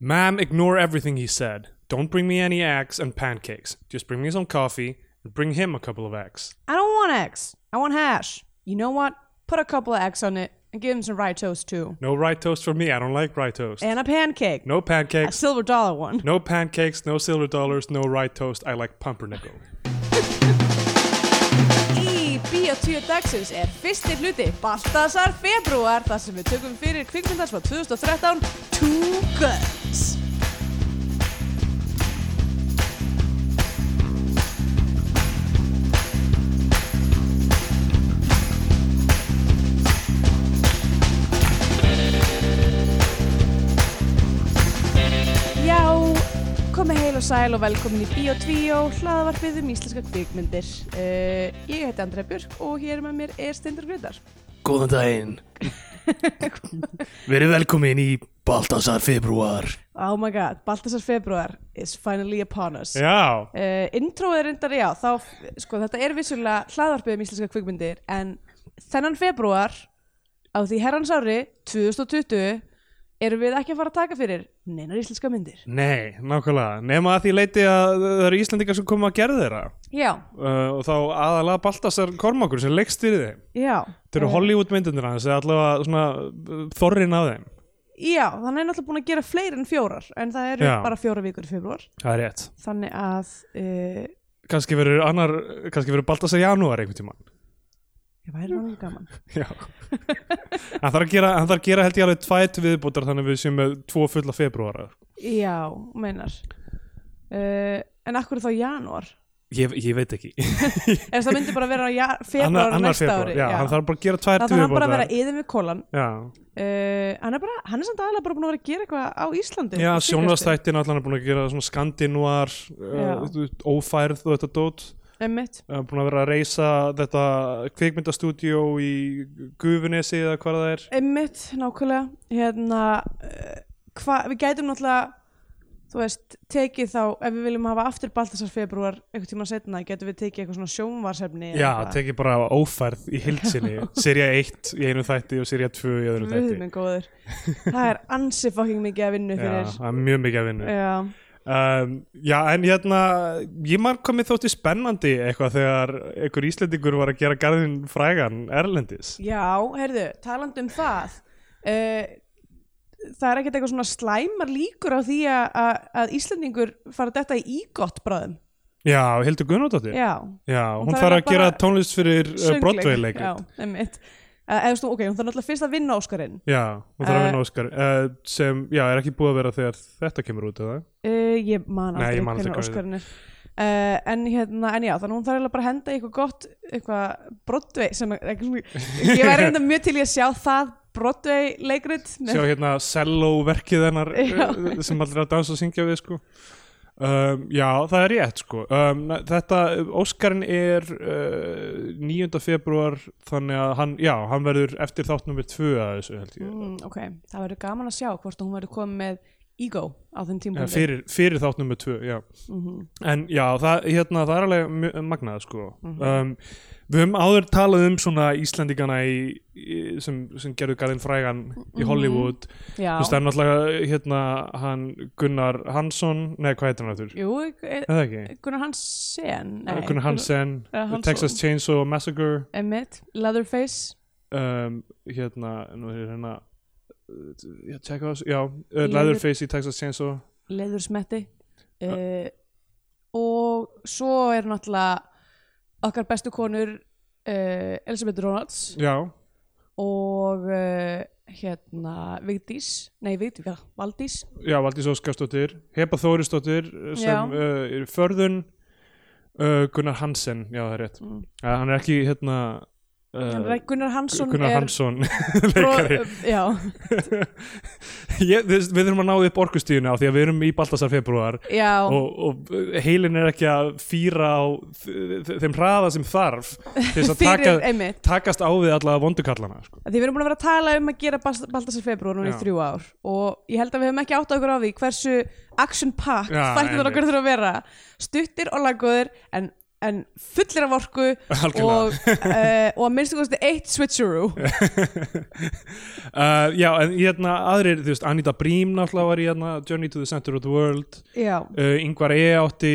Ma'am, ignore everything he said. Don't bring me any eggs and pancakes. Just bring me some coffee and bring him a couple of eggs. I don't want eggs. I want hash. You know what? Put a couple of eggs on it and give him some rye toast too. No rye toast for me. I don't like rye toast. And a pancake. No pancakes. A silver dollar one. No pancakes, no silver dollars, no rye toast. I like pumpernickel. Í Bíotvíu dagsins er fyrsti hluti Baltasar februar þar sem við tökum fyrir kvikmyndars frá 2013 Two Guns og sæl og velkomin í Bíotvíu hlaðavarpið um íslenska kvikmyndir uh, Ég heiti Andrea Björk og hér með mér er Steindur Grytar Góðan daginn. Verið velkomin í Baltasar februar. Oh my god, Baltasar februar is finally upon us Já. uh, Introið er reyndar, já, þá, sko, þetta er vissulega hlaðvarpið um íslenska kvikmyndir en þennan februar á því herrans ári 2020 erum við ekki að fara að taka fyrir neinar íslenska myndir Nei, nákvæmlega. Nefna að því leiti að það eru Íslandingar sem koma að gerða þeirra. Já, Uh, og þá aðalega Baltasar Kormakur sem leggst fyrir þeim. já Þetta eru Eh, Hollywood myndundir hans eða allavega svona uh, þorrin af þeim. Já, þannig er náttúrulega búin að gera fleiri en fjórar en það eru Já. bara fjóra vikur í februar Það er rétt. þannig að uh, Kannski verður annar, kannski verður Baltasar Janúar einhvern tímann. Ég væri náttúrulega gaman Já. hann þarf að gera, hann þarf að gera held ég alveg tvæt viðbútar þannig að við séum með tvo fulla februara. Já, meinar uh, En akkur þá janúar Ég, ég veit ekki. Ef það myndi bara vera februar næsta ári já, hann þarf bara að gera tvær þarf hann bara að vera yðin við kólan Já, uh, hann, er bara, hann er samt aðalega bara búin að vera að gera eitthvað á Íslandi já sjónvastættin allan er búin að gera skandinúar, Já. uh, ófærð og þetta dót. Einmitt. Búin að vera að reysa þetta kvikmyndastúdíó í Gufunesi eða hvað það er. Einmitt, nákvæmlega hérna, uh, hva, við gætum náttúrulega þú veist, tekið þá ef við viljum hafa aftur Baltasar februar einhvern tíma setna, getum við tekið eitthvað svona sjónvarsefni Já, tekið bara ófærð í hildsinni. Serja 1 í einu þætti og serja 2 í öðru þætti. það er ansi fucking mikið að vinna Já, fyrir það er mjög mikið að vinna. já, Um, já, en hérna, ég marg komið þótti spennandi eitthvað þegar einhver Íslendingur var að gera garðin frægan Erlendis. já heyrðu, talandi um það uh, það er ekkert eitthvað svona slæmar líkur á því að, Íslendingur fara þetta í ígott bráðum Já, Hildur Gunnardóttir. já, Já, Hún þarf að að gera bara- tónlist fyrir uh, söngleik. Broadway-leikrit. já, einmitt uh, eða, stu, ok, hún þarf náttúrulega fyrst að vinna Óskarinn Já, hún þarf að Eh, vinna Óskar. Uh, sem, já, er ekki búið að vera þegar þetta kemur út, eða? uh, ég man aldrei ég hvernig Óskarinn er uh, en hérna, en já, þannig hún þarf bara að henda eitthvað gott, eitthvað Broadway sem, ekki ég væri reynda mjög til í að sjá það Broadway leikrit Sjá hérna cello verkið hennar sem allir að dansa og syngja við, sko. Um, já, það er rétt, sko. Um, þetta, Óskarinn er uh, 9. februar, þannig að hann, já, hann verður eftir þátt nummer 2 að þessu, held ég. mm, ok, það verður gaman að sjá hvort hún verður komið með ego á þenn Ja, tímpúndi fyrir, fyrir þátt nummer 2, já. mm En já, það, hérna, það er alveg magnað sko. Mhm. um, Við höfum áður talað um svona Íslandingana í, í, sem, sem gerðu garðin frægan í Mhm. Hollywood. Þú veist, það er náttúrulega hérna, hann Gunnar Hansson Nei, hvað heitir hann ekki? Gunnar Hansen nei, Gunnar Hansen, Hansson. Texas Chainsaw Massacre. Emmett, Leatherface. Um, Hérna, nú er hérna uh, Já, þessu Já, uh, Leather- Leatherface í Texas Chainsaw. Leðursmetti uh, og svo er náttúrulega okkar bestu konur uh, Elisabeth Ronalds Já, og uh, hérna Vigdís, nei Vigdís, já, Valdís Já, Valdís Óskarsdóttir, Heba Þórisdóttir Já. sem uh, er förðun Gunnar Hansen, já það er rétt mm. hann er ekki hérna uh, Gunnar Hansson Gunnar Hansson leikari. já, Ég, við, við þurfum að ná upp orkustíðuna á því að við erum í Baltasar februar og, og heilin er ekki að fýra á þeim hraða sem þarf til þess að taka, takast á við alla vondukallana sko. því við erum búin að vera að tala um að gera Baltasar februar núna í þrjú ár og ég held að við höfum ekki átt okkur á því hversu action packed Já, þættir einmitt. okkur þurfa að vera. Stuttir og laggóður en en fullir af orku og, uh, og að minnstu kosti eitt switcheroo. Uh, já, en hérna aðrir, þú veist, Anita Brím náttúrulega var í hérna Journey to the Center of the World. Uh, Ingvar E átti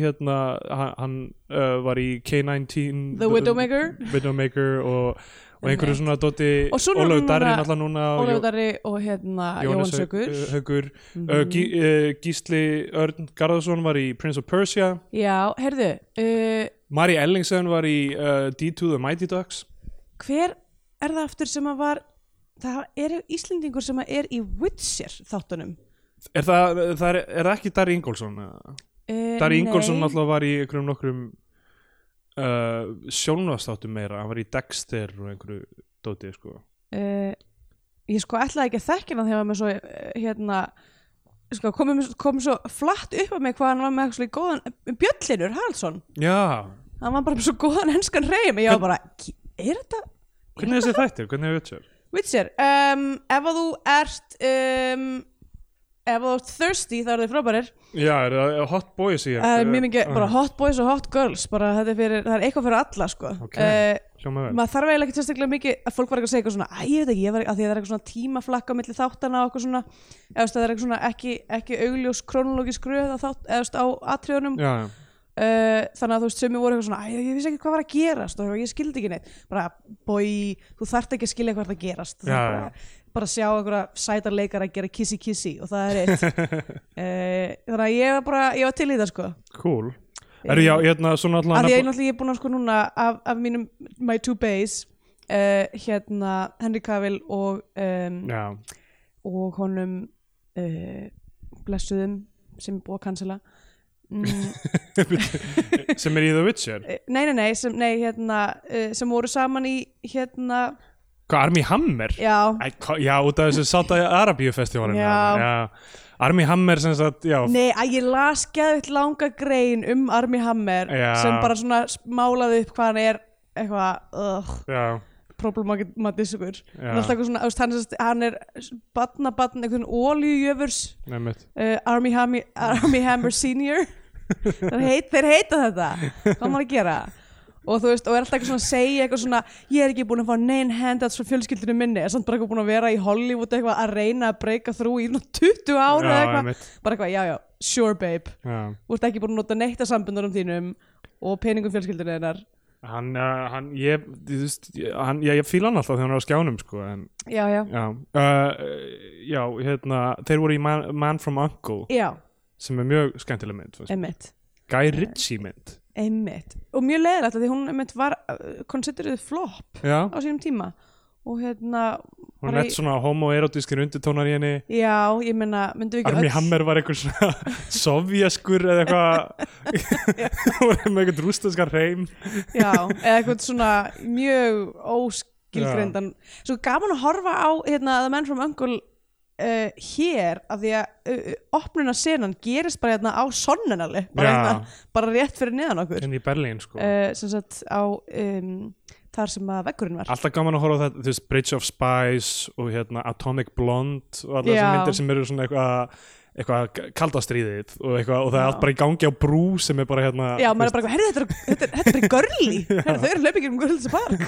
hérna, hann, hann uh, var í K-19 The Widowmaker. Widowmaker og, og einhverju svona dóti Og svo Ólafur núna- Darri náttúrulega núna Jó- Darri og hérna Jóhann Sökur Haug- Haugur Mhm. uh, Gí, uh, Gísli Örn Garðarsson var í Prince of Persia. Já, heyrðu uh, Mari Ellingsen var í uh, D2 The Mighty Ducks. Hver er það aftur sem að var það er Íslendingur sem að er í Witcher þáttunum? Er það, það er, er ekki Darri Ingólfsson? Darri Ingólfsson náttúrulega var í einhverjum nokkrum uh, sjónvastáttum meira, hann var í Dexter og einhverju dótið sko uh, ég sko ætlaði ekki að þekka hann þegar með svo uh, hérna sko, komum, komum svo flatt upp að mig hvað hann var með eitthvað góðan Bjöllinur Haraldsson, Já, hann var bara með svo góðan henskan reym, ég var bara er þetta hvernig er þessi þættir? Hvernig er Witcher? Witcher, um, ef að þú ert um, ef þú ert thirsty þá eru þið frábærir. Já, er það hot boys í Það er mjög mikið, bara hot boys og hot girls bara þetta er fyrir, það er eitthvað fyrir alla sko. Ok. uh, Hljóma vel. maður þarf eiginlega ekki sérstaklega mikið að fólk var ekki að segja eitthvað svona, æ, ég veit ekki, ég var að því að það er eitthvað svona tímaflakka á milli þáttana og eitthvað svona. Eða það er eitthvað svona ekki, ekki augljós krónológisk röð á atriðunum. Já, uh, þannig að þú veist, sumi voru eitthvað svona, ég vissi ekki hvað var að gerast og ég skildi ekki neitt, bara, bói þú þarft ekki að skilja hvað er að gerast. Já, þarft bara, sjá einhverja sætar leikar að gera kissi kissi og það er eitt. Uh, þannig að ég var bara, ég var til í það sko. Cool. Eru já, hérna svona að því að ég alltaf náttúrulega er búin að sko núna af, af mínum my two bays uh, hérna Henry Cavill og um, Já, og honum uh, blessuðum sem er búið að cancela. Mm, sem er í The Witcher? Eh, nei, nei, nei, sem, nei hérna, uh, sem voru saman í hérna, Hvað, Army Hammer? já Æ, hva- já, út af þessu Sáta Arabíu festivalin Já. já. Army Hammer sem sagt, já Nei, að ég las geðvitt langa grein um Army Hammer Já. sem bara svona málaði upp hvað hann er eitthvað uh, Já, problematískur Já. hann hann, er, batna batna einhvern nefnitt uh, Army, Hammy, Army Hammer Senior heit, þeir heita þetta hvað á maður að gera og þú veist, og er alltaf eitthvað svona að segja eitthvað svona ég er ekki búin að fá neinn handouts frá fjölskyldinu minni. Er samt bara eitthvað búin að vera í Hollywood eitthvað að reyna að breyka þrú í svona 20 ára Já, eitthvað, einmitt. bara eitthvað, já já, sure babe. Já. Þú ert ekki búin að nota neitt af sambundurum þínum og peningum fjölskyldinu hennar. Hann, uh, hann, ég, þú veist, ég- hann, ég, ég fíla hann alltaf þegar hann er á skjánum, sko, en, já, já, já, uh, já, hérna, þeir voru í Man, Man from Uncle, já, sem er mjög skemmtileg mynd, fannst mér. emmitt Guy Ritchie mynd, einmitt, og mjög leiðilegt að því hún einmitt var uh, consideruð flop já, á sínum tíma. Og hérna hún bara er svona homoerotískir undirtónar í henni, Já, ég meina, myndum við ekki Armi Hammer var einhver svona sovjaskur eða eitthvað. Voru með einhvern rústinskar reym Já, eða eitthvað svona mjög óskilgreindan. Svo gaman að horfa á hérna, The Man from Uncle uh, hér af því að uh, opnuna senan gerist bara hérna á sonnenali bara, hérna, bara rétt fyrir neðan okkur. Inn í Berlín sko. Uh, sem sagt á um, þar sem að veggurinn var. Alltaf gaman að horfa á þetta, þú veist, Bridge of Spies og hérna Atomic Blonde og Já. þessar myndir sem eru svona eitthvað eitthvað kaldastríðið og, eitthvað, og það er allt bara í gangi á brú sem er bara hérna Já, maður er bara, herri, þetta er, þetta er, þetta er bara görli þau eru hlaupið um görlis park.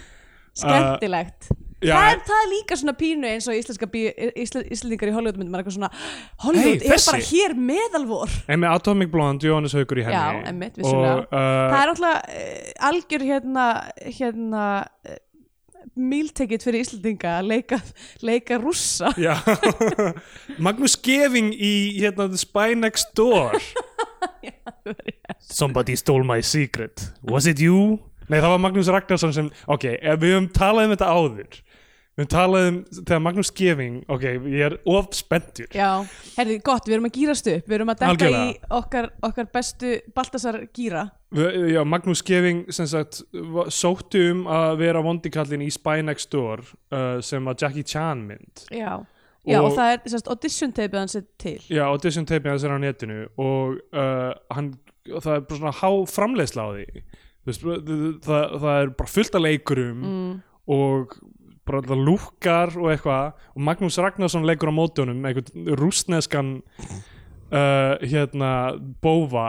Skemmtilegt það, er, það er líka svona pínu eins og íslenska bí, ísl, íslendingar í Hollywoodmyndum maður er eitthvað svona, Hollywood Hey, er bara hér meðalvor. En með Atomic Blonde, Jóhannes Haugur í henni. Já, einmitt, vissulega. og uh, það er alltaf uh, algjör hérna hérna uh, míltekit fyrir Íslendinga að leika, leika rússa. Já, Magnús Geving í hérna The Spy Next Door. Somebody stole my secret. Was it you? Nei, það var Magnús Ragnarsson sem Ok, ef við höfum talað um þetta áður Við höfum talað um þegar Magnús Geving Ok, ég er of spenntur. Já, herði, gott, við erum að gýrast upp við erum að dekka í okkar, okkar bestu Baltasar gýra Já, Magnús Geving sem sagt sótti um að vera vondikallin í Spy Next Door uh, sem að Jackie Chan mynd. Já, Já og, Og- það er sérst, audition tapeið hans er til. Já, audition tape hans er á netinu og uh, hann, og það er bara svona há framleiðsla á því. Það, það, það er bara fullt af leikurum mm. og bara það lúkkar og eitthvað. Og Magnús Ragnarsson leikur á mótunum einhvern rústneskan uh, hérna bófa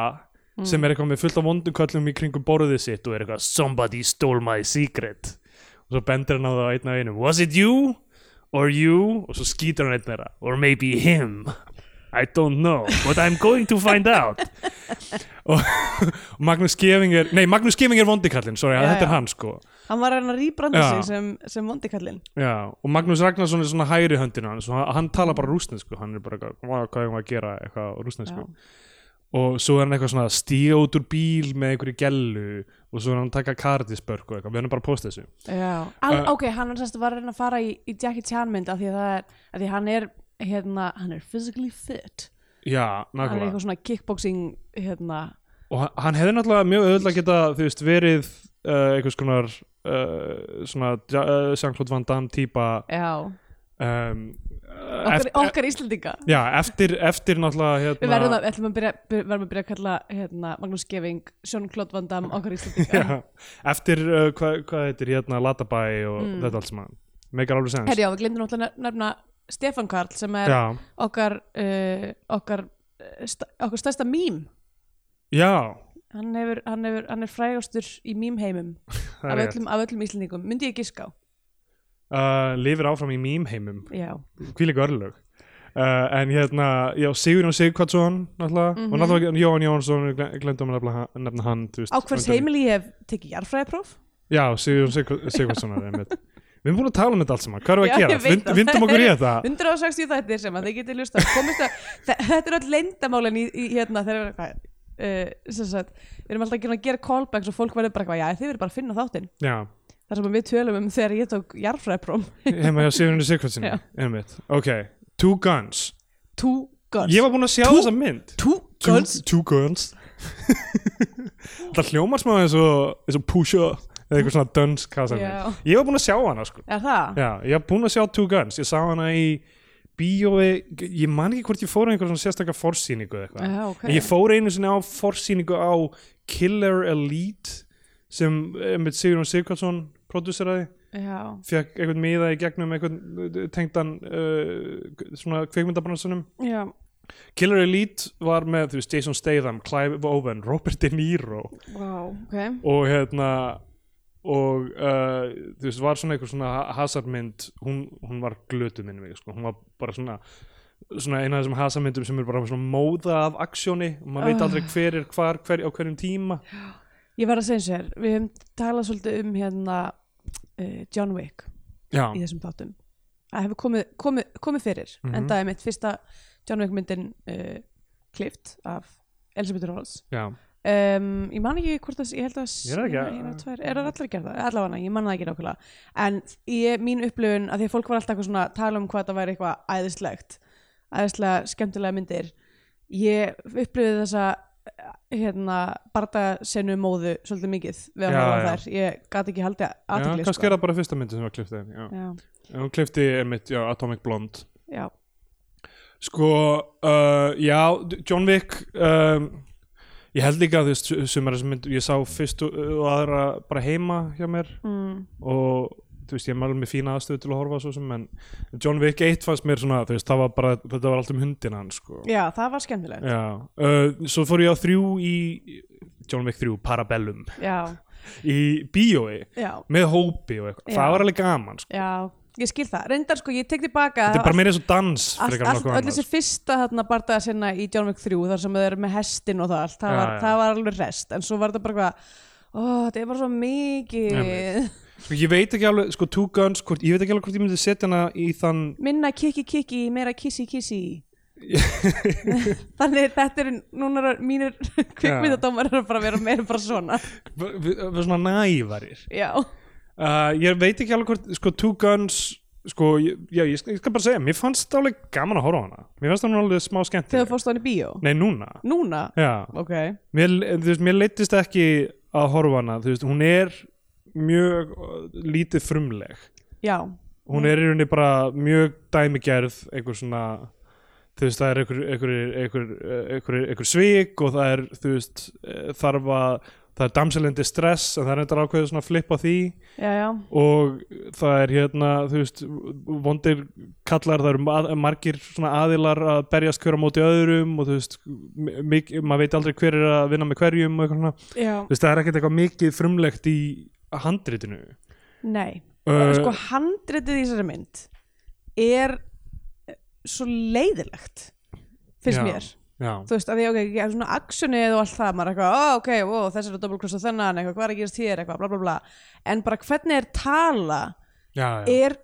sem er eitthvað með fullt af vonduköllum í kringum borðið sitt og er eitthvað somebody stole my secret. Og svo bendir hann á það einn af einum was it you or you? Og svo skýtur hann einn þeirra or maybe him. I don't know but I'm going to find out. Og, Magnús Gefinger nei Magnús Gefinger vondikallin sorry, Já, þetta er já. hann sko hann var hann að rýbranda sig sem, sem vondikallin Já, og Magnús Ragnarsson er svona hægri höndinu hans og hann, hann talar bara rústnesku hann er bara hvað hvað er að gera eitthvað á rústnesku og svo er hann eitthvað svona að stíga út úr bíl með einhverju gellu og svo er hann að taka kardisbörk og eitthvað, við erum bara að posta þessu. Já, Al, Uh, ok, hann sérst var að að fara í, í Jackie Chan mynd af því að það er, að hann er hérna, hann er physically fit. Já, hann er nákvæmlega. eitthvað svona kickboxing hérna, og hann- hann hefði náttúrulega mjög auðvitað geta þú veist, verið uh, einhvers konar uh, svona uh, Jean-Claude Van Damme típa já. um, okkar, okkar Íslendinga. Já, eftir, eftir náttúrulega Við hérna, verðum að, við að byrja, byr- verðum að byrja að kalla hérna, Magnús Geving, Jean-Claude Van Damme okkar Íslendinga. Já, eftir uh, hvað hva heitir hérna Latabæ og Mm. þetta allt saman. Meikar alveg sens Herri, já, við glemdum náttúrulega að nefna Stefán Karl sem er já, okkar okkar, sta, okkar stærsta mím já, hann, hefur, hann, hefur, hann er frægastur í mýmheimum af öllum, af öllum Íslendingum, myndi ég giska á? Uh, lifir áfram í mýmheimum hvílíku örlög. Uh, en hérna, já, Sigurjón Sigvardsson náttúrulega, Mhm. og náttúrulega Jóhann Jónsson glemdum að nefna, hann á hvers heimili ég hef tekið jarðfræðipróf? Já, Sigurjón Sig- Sigvardsson er einmitt. Við erum búin að tala um þetta allt saman, hvað Já, að gera? Vind, vindum okkur í þetta? 160 þættir sem að þið getið lusta komist að, þe- þetta er öll leyndamálin í, í hérna þegar uh, sagt, við erum alltaf að gera callbacks og fólk verður bara eitthvað, já þið verður bara að finna þáttinn. Já, þar sem við tölum um þegar ég tók jarðfræðipróf. Heima hjá Já. einmitt, ok, Two Guns. Two Guns. Ég var búin að sjá Two- þessa mynd. Two Two, Guns? Two Guns. Það hljómar smá eins og, Pusha eða eitthvað svona dönsk ég var búin að sjá hana sko? Já, ég var búin að sjá Two Guns. Ég sá hana í bíói ég man ekki hvort ég fór einhver svona sérstakka forsýningu eða eitthvað. Já, ok. En ég fór einu sinni á forsýningu á Killer Elite sem með Sigurðun Sigvardsson prodúseraði, fekk einhvern miða í gegnum einhvern tengdan uh, svona kveikmyndabransunum já, Killer Elite var með þú veist, Jason Statham, Clive Owen, Robert De Niro. Wow, ok. Og hérna og uh, þú veist, var svona einhver svona hasardmynd, hún, hún var glötuð minni mig, sko, hún var bara svona svona eina af þessum hasarmyndum sem er bara svona móða af aksjóni. Og maður veit Ah. aldrei hver er hvar, hver á hverjum tíma. Ég var að segja sér, við hefum talað svolítið um hérna uh, John Wick já, í þessum þáttum. Það hefur komið, komið, komið fyrir Mhm. en það er mitt fyrsta John Wick myndin uh, klift af Elisabeth Rolls já, um, ég man ekki hvort það, ég held að er það allir það, allavega ég man það ekki nákvæmlega. En ég, mín upplifun, að því að fólk var alltaf svona tala um hvað það væri eitthvað æðislegt æðislega skemmtilega myndir. Ég upplifði þessa hérna bardasennu móðu svolítið mikið við að hafa þær. Ég gat ekki haldið já aðtekli kannski er það bara fyrsta myndin sem var kliftið já. já, En hún klifti einmitt, já, Atomic Blonde. Já, Sko, uh, já, John Wick um, ég held líka þú veist, sem er þessum mynd ég sá fyrst og, aðra bara heima hjá mér. Mm, og þú veist, ég er alveg með fína aðstöðu til að horfa svo sem, en John Wick 1 fannst mér svona, þú veist, það var bara, þetta var allt um hundina hans, sko. Já það var skemmtilegt. Já, uh, svo fór ég á þrjú í John Wick 3, Parabellum. Já, í bíói, já, með hópi og eitthvað, Já. það var alveg gaman sko. já ég skil það, reyndar sko, ég tek tilbaka þetta er bara meira eins og dans öll þessi fyrsta þarna bardaða sinna í John Wick 3 þar sem þau eru með hestin og það allt það, var, já. það var alveg rest. En svo var þetta bara eitthvað ó, þetta er bara svo mikið. Einmitt. Sko, ég veit ekki alveg, sko, Two Guns hvort, ég veit ekki alveg hvort ég myndi setja hana í þann minna kiki kiki, meira kissi kissi þannig þetta er núna mínir kvikmyndadómar er bara að vera meira bara svona. V- v- v- svona nævarir. Já, uh, ég veit ekki alveg hvort, sko, Two Guns sko, ég, já, ég, skal, ég skal bara segja mér fannst það alveg gaman að horfa á hana. Mér fannst það alveg smá skemmt þegar fórstu hann í bíó? Nei, núna, núna, já. Ok. Mér, þú veist, mér leittist ekki að horfa hana, þú veist, hún er mjög uh, lítið frumleg. Já, hún er í rauninni bara mjög dæmigerð einhver svona þú veist það er einhver, einhver, einhver, einhver, einhver svik og það er þú veist eh, þarf að það er damsel in distress en það er eitthvað ákveðið svona flip á því. Já, já, og það er hérna þú veist, vondir kallar það eru ma- margir svona aðilar að berjast hver á móti öðrum og þú veist maður veit aldrei hver er að vinna með hverjum og eitthvað svona, þú veist, það er ekkert eitthvað mikið frumlegt í handritinu. Nei. Uh, sko handritið í þessari mynd er svo leiðilegt finnst Já. mér já, þú veist, að því ok, ég er svona actionið og allt það, maður er eitthvað, ó, ok, ó, þessi er að doppelkrossa þennan, eitthvað, hvað er að gerast hér, eitthvað, bla, bla, bla. En bara hvernig er tala já, já. er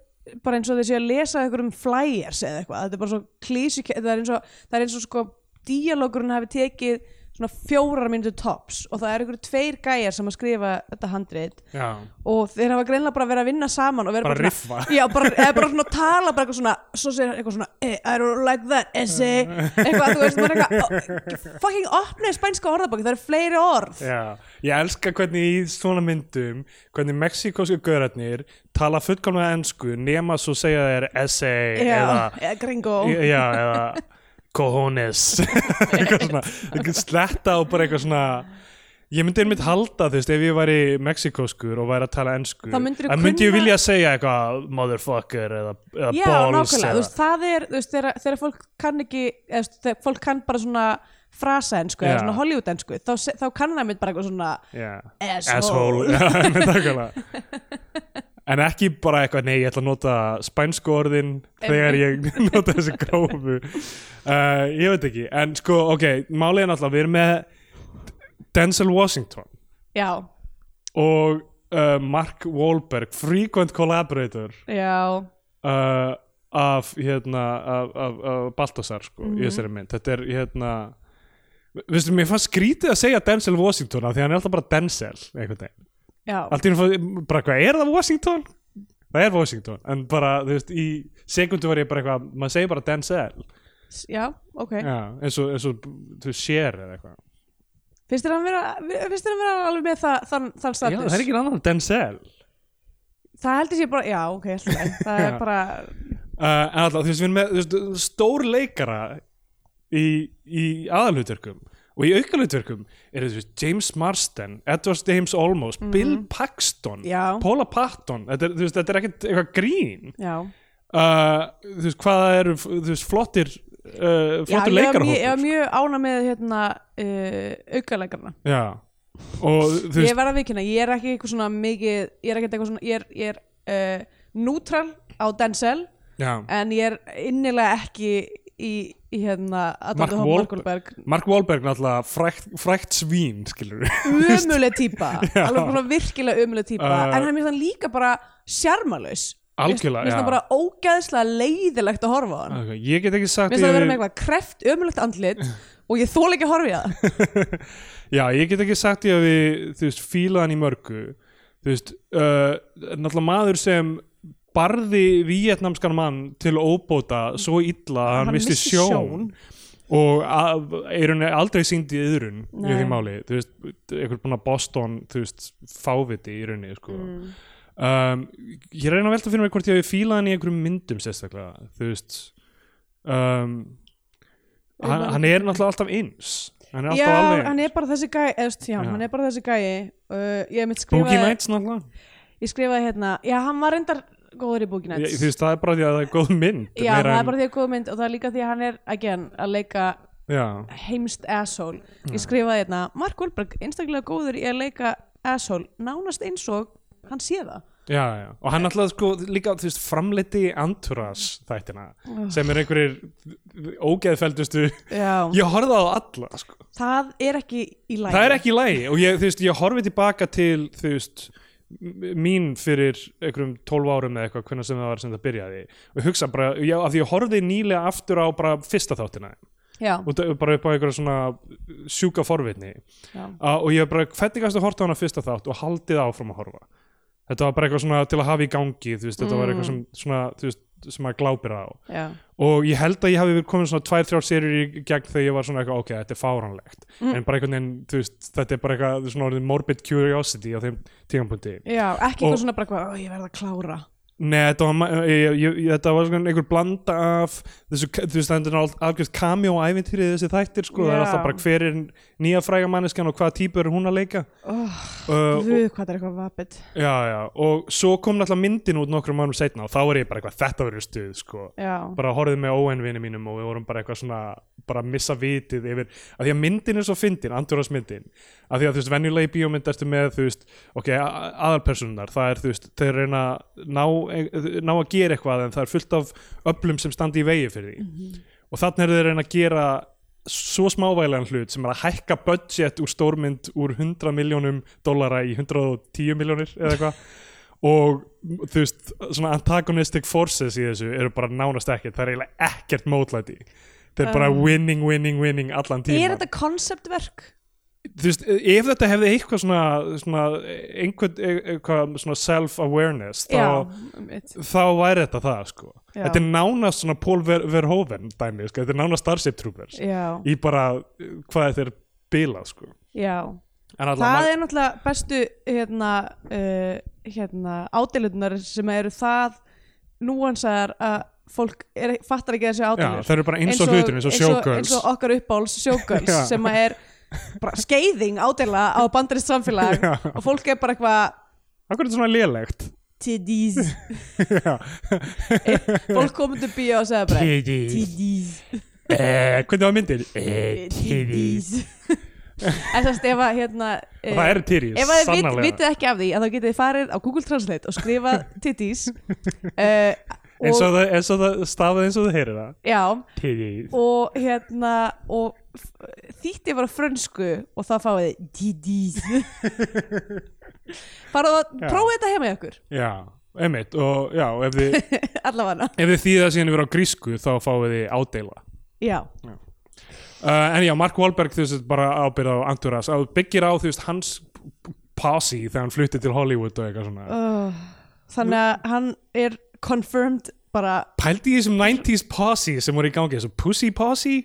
bara eins og þessi að lesa eitthvað um flyers eða eitthvað, þetta er bara svo klísu það er eins og, það er eins og sko díalógurinn hafi tekið svona fjórar myndu tops og það er einhverju tveir gæjar sem að skrifa þetta handrit já. og þeir hafa greinlega bara verið að vinna saman og vera bara bara, riffa. Svona, já, bara, eða bara svona tala bara eitthvað svona, svo segir hann eitthvað svona eh, I don't like that essay. Eitthvað, þú veist, maður er eitthvað oh, fucking opnið spænska orðabóki, það eru fleiri orð. Já, ég elska hvernig í svona myndum hvernig mexikósku gaurarnir tala fullkomlega ensku nema svo segja þeir essay já, eða, eða gringo. Já, eða cojones eitthvað svona, eitthvað sletta og bara eitthvað svona ég myndi einmitt halda þú veist ef ég væri mexikóskur og væri að tala ensku Þá myndi ég kunna- vilja segja eitthvað motherfucker eða, eða já, balls eða, veist, það er þú veist, þegar, þegar fólk kann ekki eða, þegar fólk kann bara svona frasaensku Já. eða svona hollywoodensku þá, se- þá kann það mitt bara eitthvað svona Já. asshole, asshole. en ekki bara eitthvað nei, ég ætla að nota spænsku orðin þegar ég nota þessi grófu. Uh, ég veit ekki. En sko, ok, málið er náttúrulega við erum með Denzel Washington já, og uh, Mark Wahlberg frequent collaborator já. uh, af hérna af, af, af Baltasar sko, í þessari mynd. Þetta er hérna Vistu, mér fannst skrítið að segja Denzel Washington af því hann er alltaf bara Denzel einhvern veginn allt í einu bara hvað, er það Washington? það er Washington, en bara þú veist, í sekundu var ég bara eitthvað maður segir bara Denzel. Já, ok. Já, eins og, eins og þú share eða eitthvað. Finnst þér hann vera, finnst þér hann vera alveg með það, þann, þann Já, status það er ekki annan en Denzel. Það heldur sér bara, já, ok, það Já. er bara uh, en alltaf, þú veist, við erum með veist, stór leikara í, í aðalhutverkum og í aukalhutverkum er veist, James Marsden, Edward James Olmos Bill Paxton, Já. Paula Patton. Þetta er, veist, þetta er ekkert eitthvað grín. Uh, þú veist, hvaða eru veist, flottir uh, flottir mjög, ég var mjög ána með hérna uh, þú ég veist verð að vikina, ég er ekki eitthvað svona mikið, ég er ekki eitthvað svona ég er, er uh, neutral á Denzel já, en ég er innilega ekki í, í hérna Mark Wahlberg. Mark Wahlberg náttúrulega frækt, frækt svín skilur ömuleg típa, Já. alveg virkilega ömuleg típa, Uh, en hann er þann líka bara sjarmalus Algjörlega, Mér finnst já. það bara ógæðslega leiðilegt að horfa á hann. Okay, Ég get ekki sagt Mér finnst það að vera með eitthvað kreft, ömulegt andlit og ég þól ekki að horfa í það. Já, ég get ekki sagt ég að við þú veist, fíla hann í mörgu. Þú veist, uh, náttúrulega maður sem barði vietnamskan mann til óbóta svo illa að hann, misti sjón, og að, er hann aldrei sínd í yðrun í því máli, þú veist, einhver búin að Boston, þú veist, fáviti í rauninni, sko. Mm. um, ég reyna að velta fyrir mig hvort ég hafi fílað hann í einhverjum myndum sérstaklega, þú veist. Um, hann, hann er náttúrulega alltaf eins. Hann er Já, alltaf alveg hann er bara þessi gæi eðst, já, Já. hann er bara þessi gæi. Uh, ég mitt Boogie skrifaði Nights náttúrulega. Ég skrifaði hérna, já, hann var reyndar góður í Nights þú veist, það er bara því að það er góð mynd Já, það er bara því að góð mynd og það er líka því að hann er, again, að leika já, heimst asshole. Ég skrifaði hérna, Mark Wahlberg einstaklega góður í að leika asshole. Nánast eins og hann sé það. Já, já, og hann alltaf sko líka, þú veist, framleiti Anturas þættina, sem er einhverjir ógeðfeldustu ég horfði á alla, sko. Það er ekki í lægi það er ekki í lagi. Og ég, þú veist, ég horfi tilbaka til þú veist mín fyrir einhverjum 12 árum eða eitthvað hvernig sem það var sem það byrjaði. Og hugsa bara, já, af því ég horfði nýlega aftur á bara fyrsta þáttina. Já, og bara upp á einhverja svona sjúka forvitni. Uh, og ég bara, hvernig gæstu að horta hana fyrsta þátt og haldið áfram að horfa? Þetta var bara eitthvað svona til að hafa í gangi þú veist, þetta var eitthvað sem, svona, þú veist, sem að glápir á. Já. Og ég held að ég hafi komin svona tvær, þrjár serjur í gegn þegar ég var svona eitthvað, ok, þetta er fáranlegt Mm. en bara einhvern veginn, þú veist, þetta er bara eitthvað svona morbid curiosity á þeim tímapunkti. Já, ekki eitthvað svona bara hvað, ó, ég verð að klára. Nei, þetta var, ég, ég, þetta var svona einhver blanda af þessu, þú veist, þetta er algjörð cameo ævintýrið þessi þættir, sko, það er Já. alltaf bara hver er nýja fræga manneskjan og hvaða típur er hún að leika? Oh, uh, Guð, hvað það er eitthvað vapid Já, já, og svo kom náttúrulega myndin út nokkrum mánum setna og þá var ég bara eitthvað, þetta verður stuð, sko. Já, bara horfið með óenvinni mínum og við vorum bara eitthvað svona, bara missa vitið yfir, að því að myndin er svo fyndin, andurásmyndin, að því að þú veist, venjulega í bíómynd ertu með, þú veist, ok, a- aðalpersonunar, það er, þú veist, þeir reyna ná, ná að gera eitthvað en það er fullt af öflum sem standi í vegi fyrir því. Og þannig er þeir reyna að gera svo smávægilegan hlut sem er að hækka budget úr stórmynd úr 100 miljónum dollara í 110 miljónir eða eitthvað og þú veist, svona antagonistic forces í þessu eru bara nánast ekkert það er eiginlega ekkert mótlæti þeir eru bara Um. winning, winning, winning allan tíma er þetta konceptverk? Þú veist, ef þetta hefði eitthvað svona, svona einhvern, eitthvað svona self-awareness þá, þá væri þetta það sko. Já. þetta er nánast svona Paul Ver Verhoeven dæmi, sko, þetta er nánast Starship Troopers. Já, í bara hvað þetta er bilað sko. Það ma- er náttúrulega bestu hérna, uh, hérna ádeilunar sem eru það núansaðar að fólk er, fattar ekki þessi já, ádeilunar það eru bara eins og hlutin, eins og showgirls. eins og okkar uppáls Já. sem að er skeiðing ádela á bandarist samfélag Já. og fólk er bara eitthvað Akkur er þetta svona lélegt? Tiddies Já. fólk komið til bíó og segja bara Titties tiddies eh, Hvernig var myndir? Eh, tiddies en þess að ef að hérna eh, Það eru titties, ef að þið vit, vitið ekki af því að þá getið þið farið á Google Translate og skrifað titties uh, eins og það, eins og það stafað eins og það heyrir það. Já. Titties og hérna og þýtti var á frönsku og þá fáið þið titties farið að Já. prófið þetta heima í okkur Já, einmitt og já, ef þið, ef þið þýða síðan yfir á grísku þá fáið þið ádeila. Já, uh, En já, Mark Wahlberg þú veist bara ábyrða á Anturas að byggir á þú veist hans posse þegar hann flutti til Hollywood og eitthvað svona. Uh, þannig að hann er confirmed bara Pældi í þessum 90s posse sem voru í gangi þessu Pussy Posse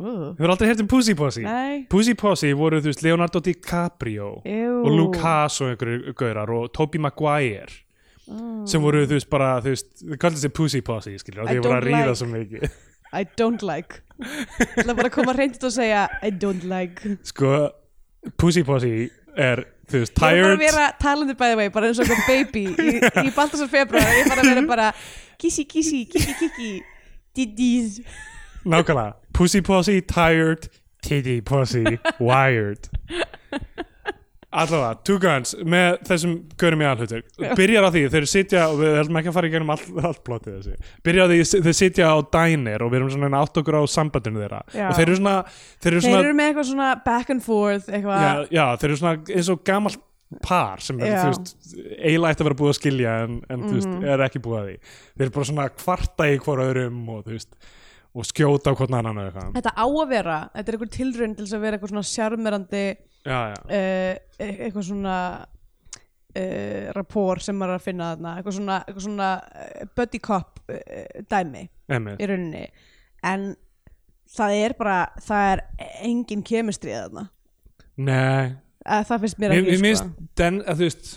uh, Hefur aldrei heyrt um Pussy Posse? nei, Pussy Posse voru þú veist Leonardo DiCaprio jú og Luke Haas og einhverju gaurar og Tobey Maguire Mm. sem voru þú veist bara þú veist, þau kallið sér Pussy Posse skilur og þau voru að ríða like- svo mikið. I don't like. Það er bara að koma reyndið og segja I don't like. Sko Pussy Posse er þú veist Ég er bara tired. að vera talandi by the way bara eins og eitthvað baby í, í Baltasar februar. Ég bara að vera bara kissi kissi, kiki kiki. Diddies nákvæmlega. Pussy Posse, tired Titty Posse, wired. Allavega, Two Guns með þessum gaurum í alhutur byrjar á því, þeir sitja og við heldum ekki að fara í gennum allt, allt plottið þessi. Byrjar á því, þeir sitja á diner og við erum svona átt okkur á sambandinu þeirra. Já. og þeir eru svona þeir eru Þeir svona, eru með eitthvað svona back and forth eitthvað já, já, þeir eru svona eins og gamalt par sem er, þú veist, eiginlega ætti að vera búið að skilja en, en þú veist, Mhm. er ekki búið að því. Þeir eru bara svona kvarta í hvora öðrum og þú veist, og skjóta á hvort annan Þetta á að vera, þetta er eitthvað tilraun til að vera eitthvað svona sjarmerandi já, já, uh, eitthvað svona uh, rapport sem maður er að finna þarna. Eitthvað svona, eitthvað svona uh, buddy cop uh, dæmi emmi í rauninni. En það er bara það er engin kemistrið þarna. Nei, að það finnst mér mér, ekki mér minnst sko. den, að þú veist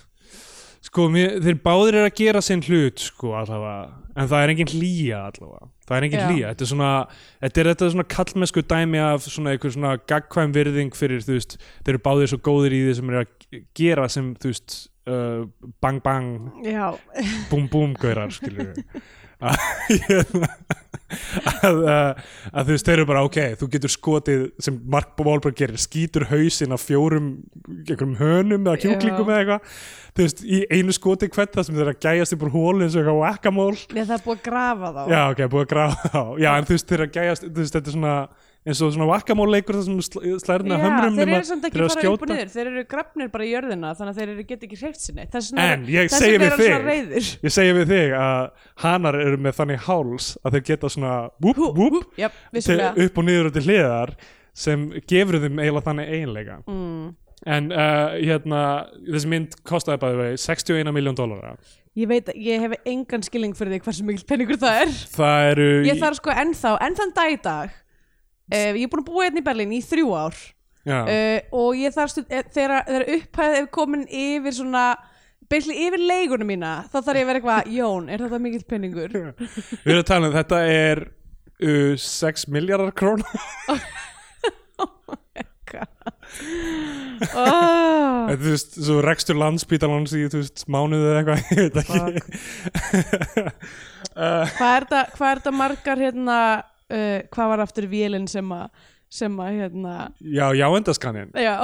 sko, mér, þeir báðir er að gera sinn hlut sko, allavega, en það er engin hlýja allavega, það er engin Já. hlýja. Þetta er svona, þetta er þetta svona kallmennsku dæmi af svona einhver svona gagkvæm virðing fyrir, þú veist, þeir eru báðir svo góðir í því sem er að gera sem, þú veist uh, bang bang, já, búm búm gaurar, við að, hérna, að, að, að þú veist, þeir eru bara ok, þú getur skotið sem Mark Wahlberg gerir, skýtur hausinn af fjórum einhverjum hönum eða kjúklingum Já. eða eitthvað. Þú veist, í einu skoti hvert það sem þeir að gæjast upp úr hólu eins og eitthvað whack-a-mole. Nei, það er búið að grafa þá. Já, ok, búið að grafa þá. Já, en þú veist, þeir að gæjast, þú veist, þetta er svona eins og svona whack-a-mole leikur það sem sl slærna hömrum þeir eru samt ekki að fara upp og niður þeir eru grafnir bara í jörðina þannig að þeir eru get ekki hreift sinni þess vegna eru hann svona þig- reyðir ég segi við þig að hanar eru með þannig háls að þeir geta svona já, til, vissulega. upp og niður og til hliðar sem gefur þeim eiginlega þannig eiginleika. Mm. en uh, hérna þessi mynd bæði vegi 61 miljón dólara Ég veit, ég hef engan skilning fyrir því hversu mikil penningur það er. Það eru Ég þarf sko ennþá, enn þann dag í dag uh, Ég er búin að búa hérna í Berlín í þrjú ár. Uh, og ég þarf stund, eh, þegar, þegar upphæð er komin yfir svona basically yfir leigunum mína þá þarf ég að vera eitthvað, Jón, er þetta mikill penningur? Við erum að tala um þetta er uh, 6 miljardar krón oh, Þú veist, svo rekstur landsbítalans í, þú veist, mánuðu eða eitthvað, ég veit ekki. Uh, hvað er þetta margar hérna uh, hvað var aftur vélinn sem að sem að hérna Já, jáendaskannin já,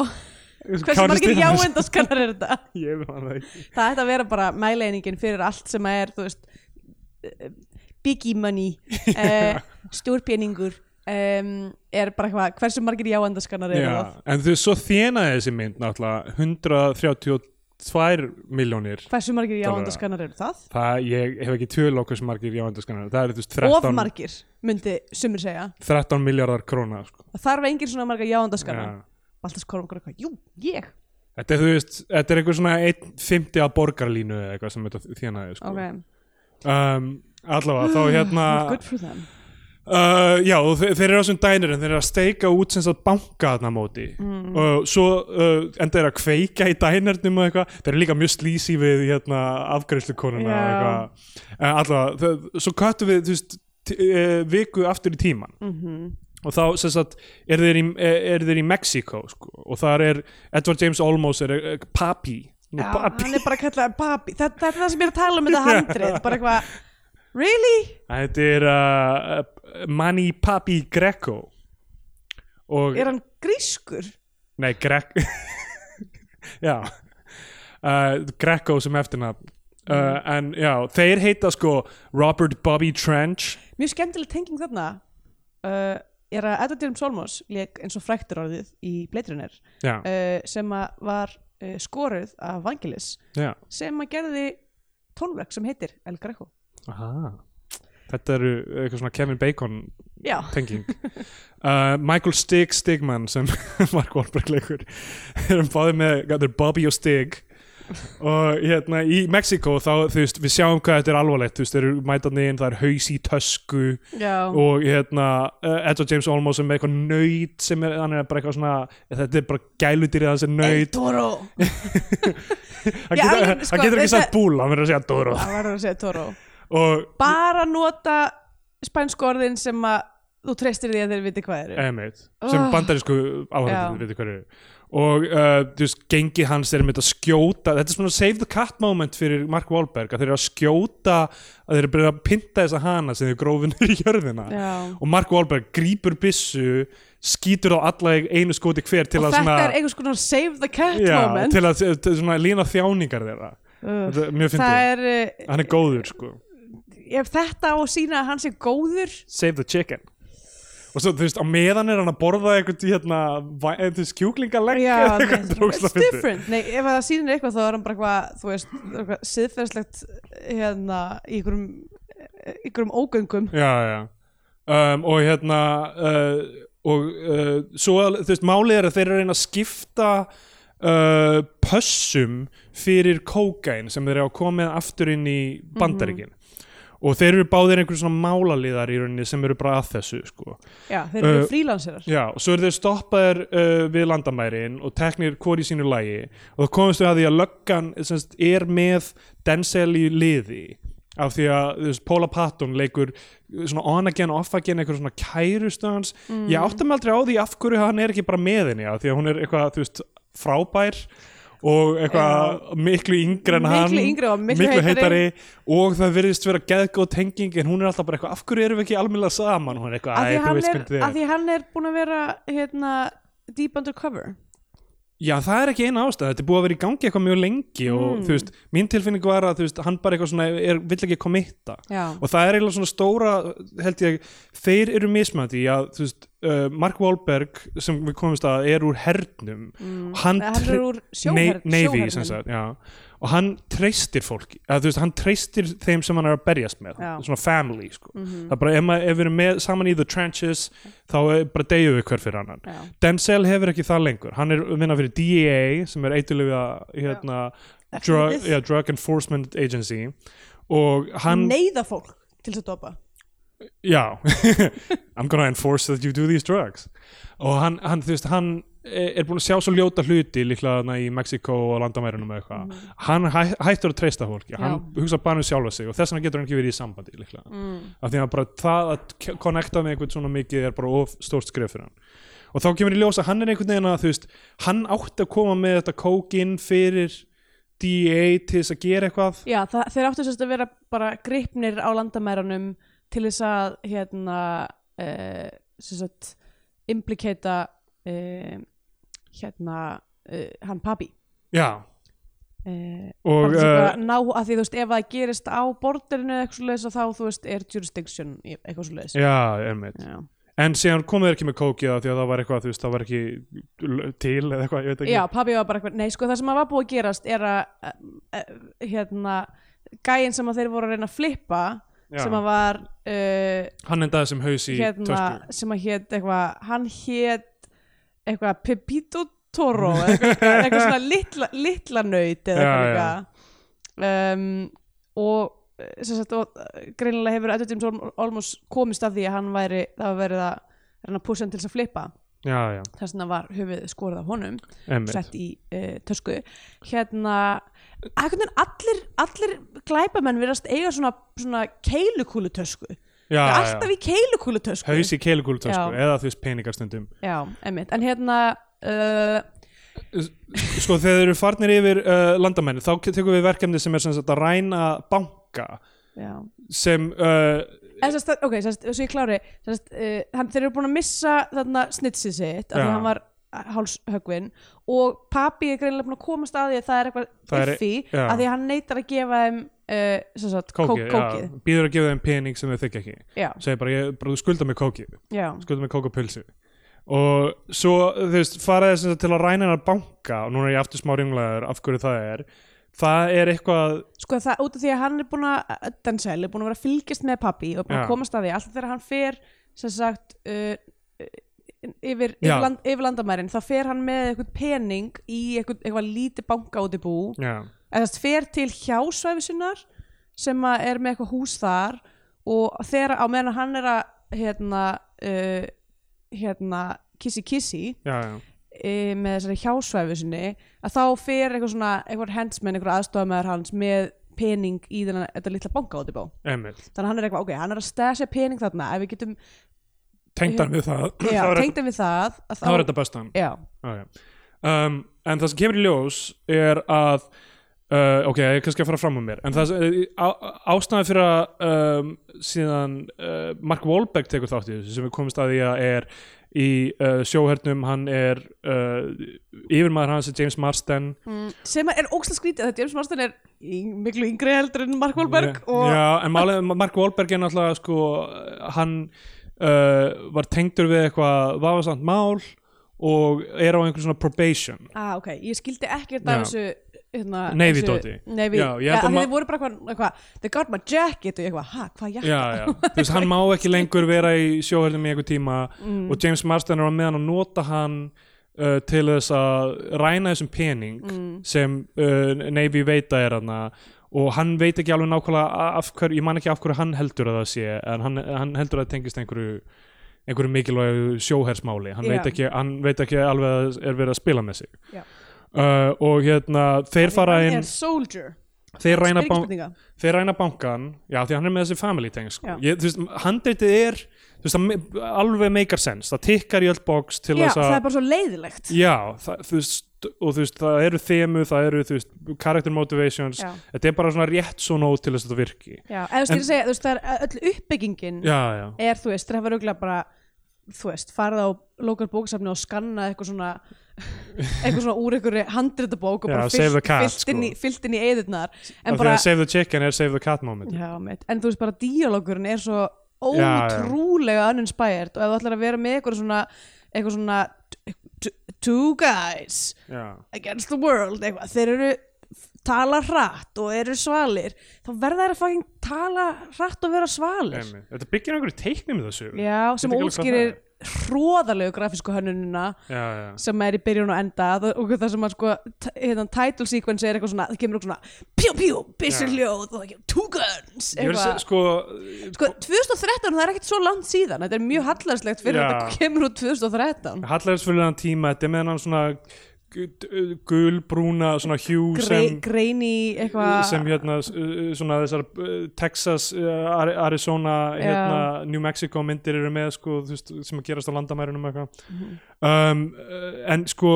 hversu margir jáendaskannar er þetta? Ég veit það ekki. Það ætti að vera bara mæleiningin fyrir allt sem að er þú veist biggie money uh, stórpeningur um, er bara eitthvað hversu margir jáendaskannar eru það? en þú svo þjenaði þessi mynd náttúrulega 132 miljónir hversu margir Dollara. jáendaskannar eru það? Það, ég hef ekki tölokk hversu margir jáendaskannar Það eru, þú veist, 13, of margir myndi sumir segja 13 miljardar króna sko. það þarf engin svona margar jáendaskannar Já. Baltas Korm okkur eitthvað, jú, ég Þetta er, þú veist, þetta er eitthvað svona 1.50 að borgarlínu eða eitthvað sem þetta þjenaði sko. ok, um, Allavega, þá hérna good for them Uh, já, og þe þeir eru á þessum dænir en þeir eru að steika út sem sagt banka þarna móti. Mm. og svo uh, enda þeir að kveika í dænirnum og eitthvað, þeir eru líka mjög slísi við hérna eitthvað, uh, allavega þau- svo köttum við, veist viku aftur í tíman mm og þá sem sagt eru þeir í, er þeir í Mexiko sko, og þar er Edward James Olmos er uh, papi. Já, papi. er bara kallað papi. Þetta, þetta er það sem ég er að tala um þetta handrið bara eitthvað, really? þetta er uh, Manny Papi Greco. Og er hann grískur? Nei, Greg Já. Uh, Greco sem eftirnafn uh, En já, þeir heita sko Robert Bobby Trench. Mjög skemmtileg tenging þarna. Uh, er að Edward James Olmos leik eins og fræktur orðið í Blade Runner Já, uh, sem að var uh, skoruð af Vangelis já. sem að gerði tónverk sem heitir El Greco. Aha. Þetta eru eitthvað svona Kevin Bacon já, tenging. Uh, Michael Stig Stigman sem Mark Wahlberg leikur. Erum báðið með er Bobby og Stig. Og hérna í Mexiko þá þú veist við sjáum hvað þetta er alvarlegt. Þú veist þeir eru mætandi inn það er haus í tösku já. og hérna uh, Edward James Olmos sem er eitthvað nöyt sem er, hann er bara eitthvað svona þetta er bara gæludýrið hans er El nöyt Toro. Hann, Já, getur- alveg, hann sko, getur ekki sagt búl hann verður að segja Doro það verður að segja Toro og bara nota spænsku orðin sem að þú treystir því að þeir viti hvað eru. Emmett, sem Oh. bandarísku Já. áhörður veitir hverju og uh, þú veist, gengi hans er með að skjóta þetta er svona save the cat moment fyrir Mark Wahlberg að þeir eru að skjóta að þeir eru byrjað að pynta þessa hana sem þeir grófu niður í jörðina. Já. og Mark Wahlberg grípur byssu skýtur á alla einu skoti hver til og að þetta svona, er einhvers konar save the cat já, moment. til að til svona lína þjáningar þeirra. Uh, þetta mjög fyndið, er uh, hann er góður sko ef þetta á að sína að hann sé góður. Save the chicken. Og svo þú veist, á meðan er hann að borða eitthvað hérna, eh, þú veist, kjúklingalegg eða eitthvað, ógeðslega it's different. Nei, ef það sýnir eitthvað þá er hann bara eitthvað þú veist, eitthvað siðferðslegt hérna, í í einhverjum ógöngum. Já, já. Um, og hérna uh, og uh, svo þú veist, málið er að þeir eru að reyna að skipta uh, pössum fyrir kókain sem þeir eru að koma aftur inn í bandaríkin og þeir eru báðir einhver svona málaliðar í rauninni sem eru bara að þessu sko. já, þeir eru Uh, frílanserar Já, og svo eru þeir stoppaðir uh, við landamærin og teknir hvort í sínu lægi og þá komumst við að því að löggan semst, er með Denzel í liði af því að veist, Paula Patton leikur uh, svona on again, off again eitthvað svona kærustans mm. ég átti mig aldrei á því af hverju hann er ekki bara með henni af því að hún er eitthvað, þú veist, frábær og eitthvað miklu yngri en hann miklu yngri og miklu, heitari. og það virðist vera geðgóð tenging en hún er alltaf bara eitthvað, af hverju erum við ekki almennilega saman? Hún er eitthvað, af "Æ, því, þú hann veist er, hvernig þið af því hann er búin að vera hérna, deep undercover Já, það er ekki eina ástæð, þetta er búið að vera í gangi eitthvað mjög lengi og Mm. þú veist, mín tilfinning var að þú veist, hann bara eitthvað svona, er, vill ekki komitta og það er eiginlega svona stóra, held ég þeir eru mismætti í að þú veist, uh, Mark Wahlberg sem við komumst að er úr hernum. Mm. hann hann er úr sjóher, Nei- Navy, sem sagt, já og hann treystir fólki, að veist, hann treystir þeim sem hann er að berjast með, Já. svona family sko. Mhm. það er bara, ef, maður, ef við erum með saman í the trenches, þá er bara deyju við hver fyrir annan Já. Denzel hefur ekki það lengur hann er vinna fyrir DEA sem er eitthulega hérna, drug, ja, drug Enforcement Agency og hann neyða fólk til þess að dopa já, I'm gonna enforce that you do these drugs og hann, hann þú veist, hann er búin að sjá svo ljóta hluti líklega í Mexiko og landamærunum eitthvað hann hæ, hættur að treysta fólki hann. Já. hugsa bara um sjálfa sig og þess vegna getur hann ekki verið í sambandi líklega mm. af því að bara það að connecta með einhvern svona mikið er bara of stórt skref fyrir hann og þá kemur í ljós að hann er einhvern veginn að þú veist, hann átti að koma með þetta kókin fyrir DEA til þess að gera eitthvað Já, það, þeir áttu sérst að vera bara gripnir á landamærunum til þess að hérna uh, sérst implikata uh, hérna uh, hann papi já, uh, og uh, að ná að því þú veist ef það gerist á borderinu eitthvað svo leiðis þá þú veist er jurisdiction eitthvað svo leiðis já, einmitt. Já. en síðan komið þeir ekki með kókið af því að það var eitthvað, þú veist, það var ekki til eða eitthvað, ég veit ekki. Já, papi var bara eitthvað, nei sko það sem að var búið að gerast er að uh, hérna gæinn sem að þeir voru að reyna að flippa Já. sem að var hann endaði sem haus í hérna, tösku. sem að hétt eitthvað, hann hétt eitthvað Pepito Toro eitthvað, eitthvað svona litla, litla naut eða eitthvað um, og eh, og eh, greinilega hefur Edward James Olm- Olmos komist af því að hann væri, það var verið að að púsa hann til að flippa. Þess vegna var höfuð skorið af honum einmitt. sett í uh, tösku. Hérna allir, allir glæpamenn virðast eiga svona, svona keilukúlu tösku já, já, alltaf í keilukúlu tösku haus í keilugúlutösku Já. eða þú veist peningastundum. Já, einmitt, en hérna uh, sko þegar þeir eru farnir yfir uh, landamenni þá tekum við verkefni sem er sem sagt að ræna banka já. sem uh, ok, sérst, svo ég klári. Sérst, uh, hann, þeir eru búin að missa þarna snitsið sitt af því Já. að hann var hálshögvin og papi er greinilega búin að komast að því að það er eitthvað iffi já. af því að hann neytar að gefa þeim uh, sagt, kók, kókið, kókið. Já, býður að gefa þeim pening sem þau þykja ekki. Segir bara, ég, bara þú skulda mig kókið. Já, skulda mig kók og svo þú veist fara þess til að ræna hennar banka og núna er ég aftur smá ringlegaður af hverju það er. Það er eitthvað sko það út af því að hann er búin að Denzel er búin að vera að fylgjast með pappi og búin Já. að komast að því alltaf þegar hann fer sem sagt uh, yfir, yfir, land, yfir landamærin þá fer hann með eitthvað pening í eitthvað, eitthvað lítið banka út í bú. Þess fer til hjásvæfisinnar sem að er með eitthvað hús þar og þegar á meðan hann er að hérna uh, hérna kissi kissi já, já, e, með þessari hjásvæfisinni að þá fer eitthvað svona eitthvað hendsmenn, eitthvað aðstofamæður hans með pening í þennan, þetta litla banka út í bú. Þannig að hann er eitthvað, ok, hann er að stasja pening þarna. Ef við getum, tengdan við það. Já, þá er, tengdum við það að þá er þetta bestan já, okay. um, en það sem kemur í ljós er að uh, ok, ég er kannski að fara fram á mér en það sem- á, ástæði fyrir að um, síðan uh, Mark Wahlberg tekur þátt í þessu sem við komumst að því að er í uh, sjóhernum hann er uh, yfirmaður hans er James Marsden. Mm, sem er ógslag skrítið þetta James Marsden er í, miklu yngri heldur en Mark Wahlberg og Já, en málið, Mark Wahlberg er náttúrulega sko, hann uh, var tengdur við eitthvað vafasamt mál og er á einhver svona probation ah, ok, ég skildi ekkert Já. af þessu hérna, Navy þessu- dóti. Navy, Já, ég já, held að að ma- þið voru bara eitthvað, eitthvað they got my jacket og ég eitthvað, ha, hvað jakka Já, já, þú veist, hann má ekki lengur vera í sjóhörnum í einhver tíma Mm. og James Marsden er á meðan að nota hann uh, til þess að ræna þessum pening Mm. sem uh, Navy veita er hann og hann veit ekki alveg nákvæmlega af hverju, ég man ekki af hverju hann heldur að það sé en hann, hann heldur að það tengist einhverju einhverju mikilvægu sjóhersmáli. Hann, ekki, hann veit ekki alveg að það er verið að spila með sig. Já. uh, og hérna þeir fara hann inn þeir ræna, spurninga. þeir ræna bankan já því hann er með þessi family teng sko. Veist, handritið er veist, það alveg meikar sens það tikkar í öll box til þess það að er bara svo leiðilegt. Já, það, þú veist og þú veist, það eru þemu, það eru þú veist, character motivations, já, þetta er bara svona rétt svo nóg til þess að þetta virki. Já, eða þú veist, ég er að segja, þú veist, það er öll uppbyggingin já, já, er, þú veist, það hefur auðvitað bara þú veist, farið á lokal bóksafni og skanna eitthvað svona eitthvað svona úr einhverju handritabók og Já, bara save the fyllt, cat, fyllt, inn í, sko. fyllt inn í eðurnar en af því bara, að save the chicken er save the cat moment. Já, meit, en þú veist bara díalógurinn er svo Já, ótrúlega uninspired og ef þú ætlar að vera með eitthvað svona eitthvað svona two guys já, against the world eitthvað, þeir eru tala hratt og eru svalir þá verða þeir að fucking tala hratt og vera svalir. Einmitt. þetta byggir einhverju teikni með þessu. Já, sem Veit ekki alveg hvað útskýrir hróðalegu grafísku hönnunina já, já. sem er í byrjun og enda og það sem að sko hérna, title sequence er eitthvað svona, það kemur eitthvað svona pjú pjú, byssur hljóð og það kemur two guns eitthvað sko, Sko, 2013, það er ekkert svo langt síðan Þetta er mjög hallarslegt fyrir Já. að þetta kemur úr 2013 hallæðisfullan tíma þetta er með hann svona gulbrúna svona hjú sem Greini eitthvað sem hérna s- uh, svona þessar Texas, Ari- Arizona hérna, New Mexico myndir eru með sko, þú veist, sem að gerast á landamærunum eitthvað Mhm. um, uh, en sko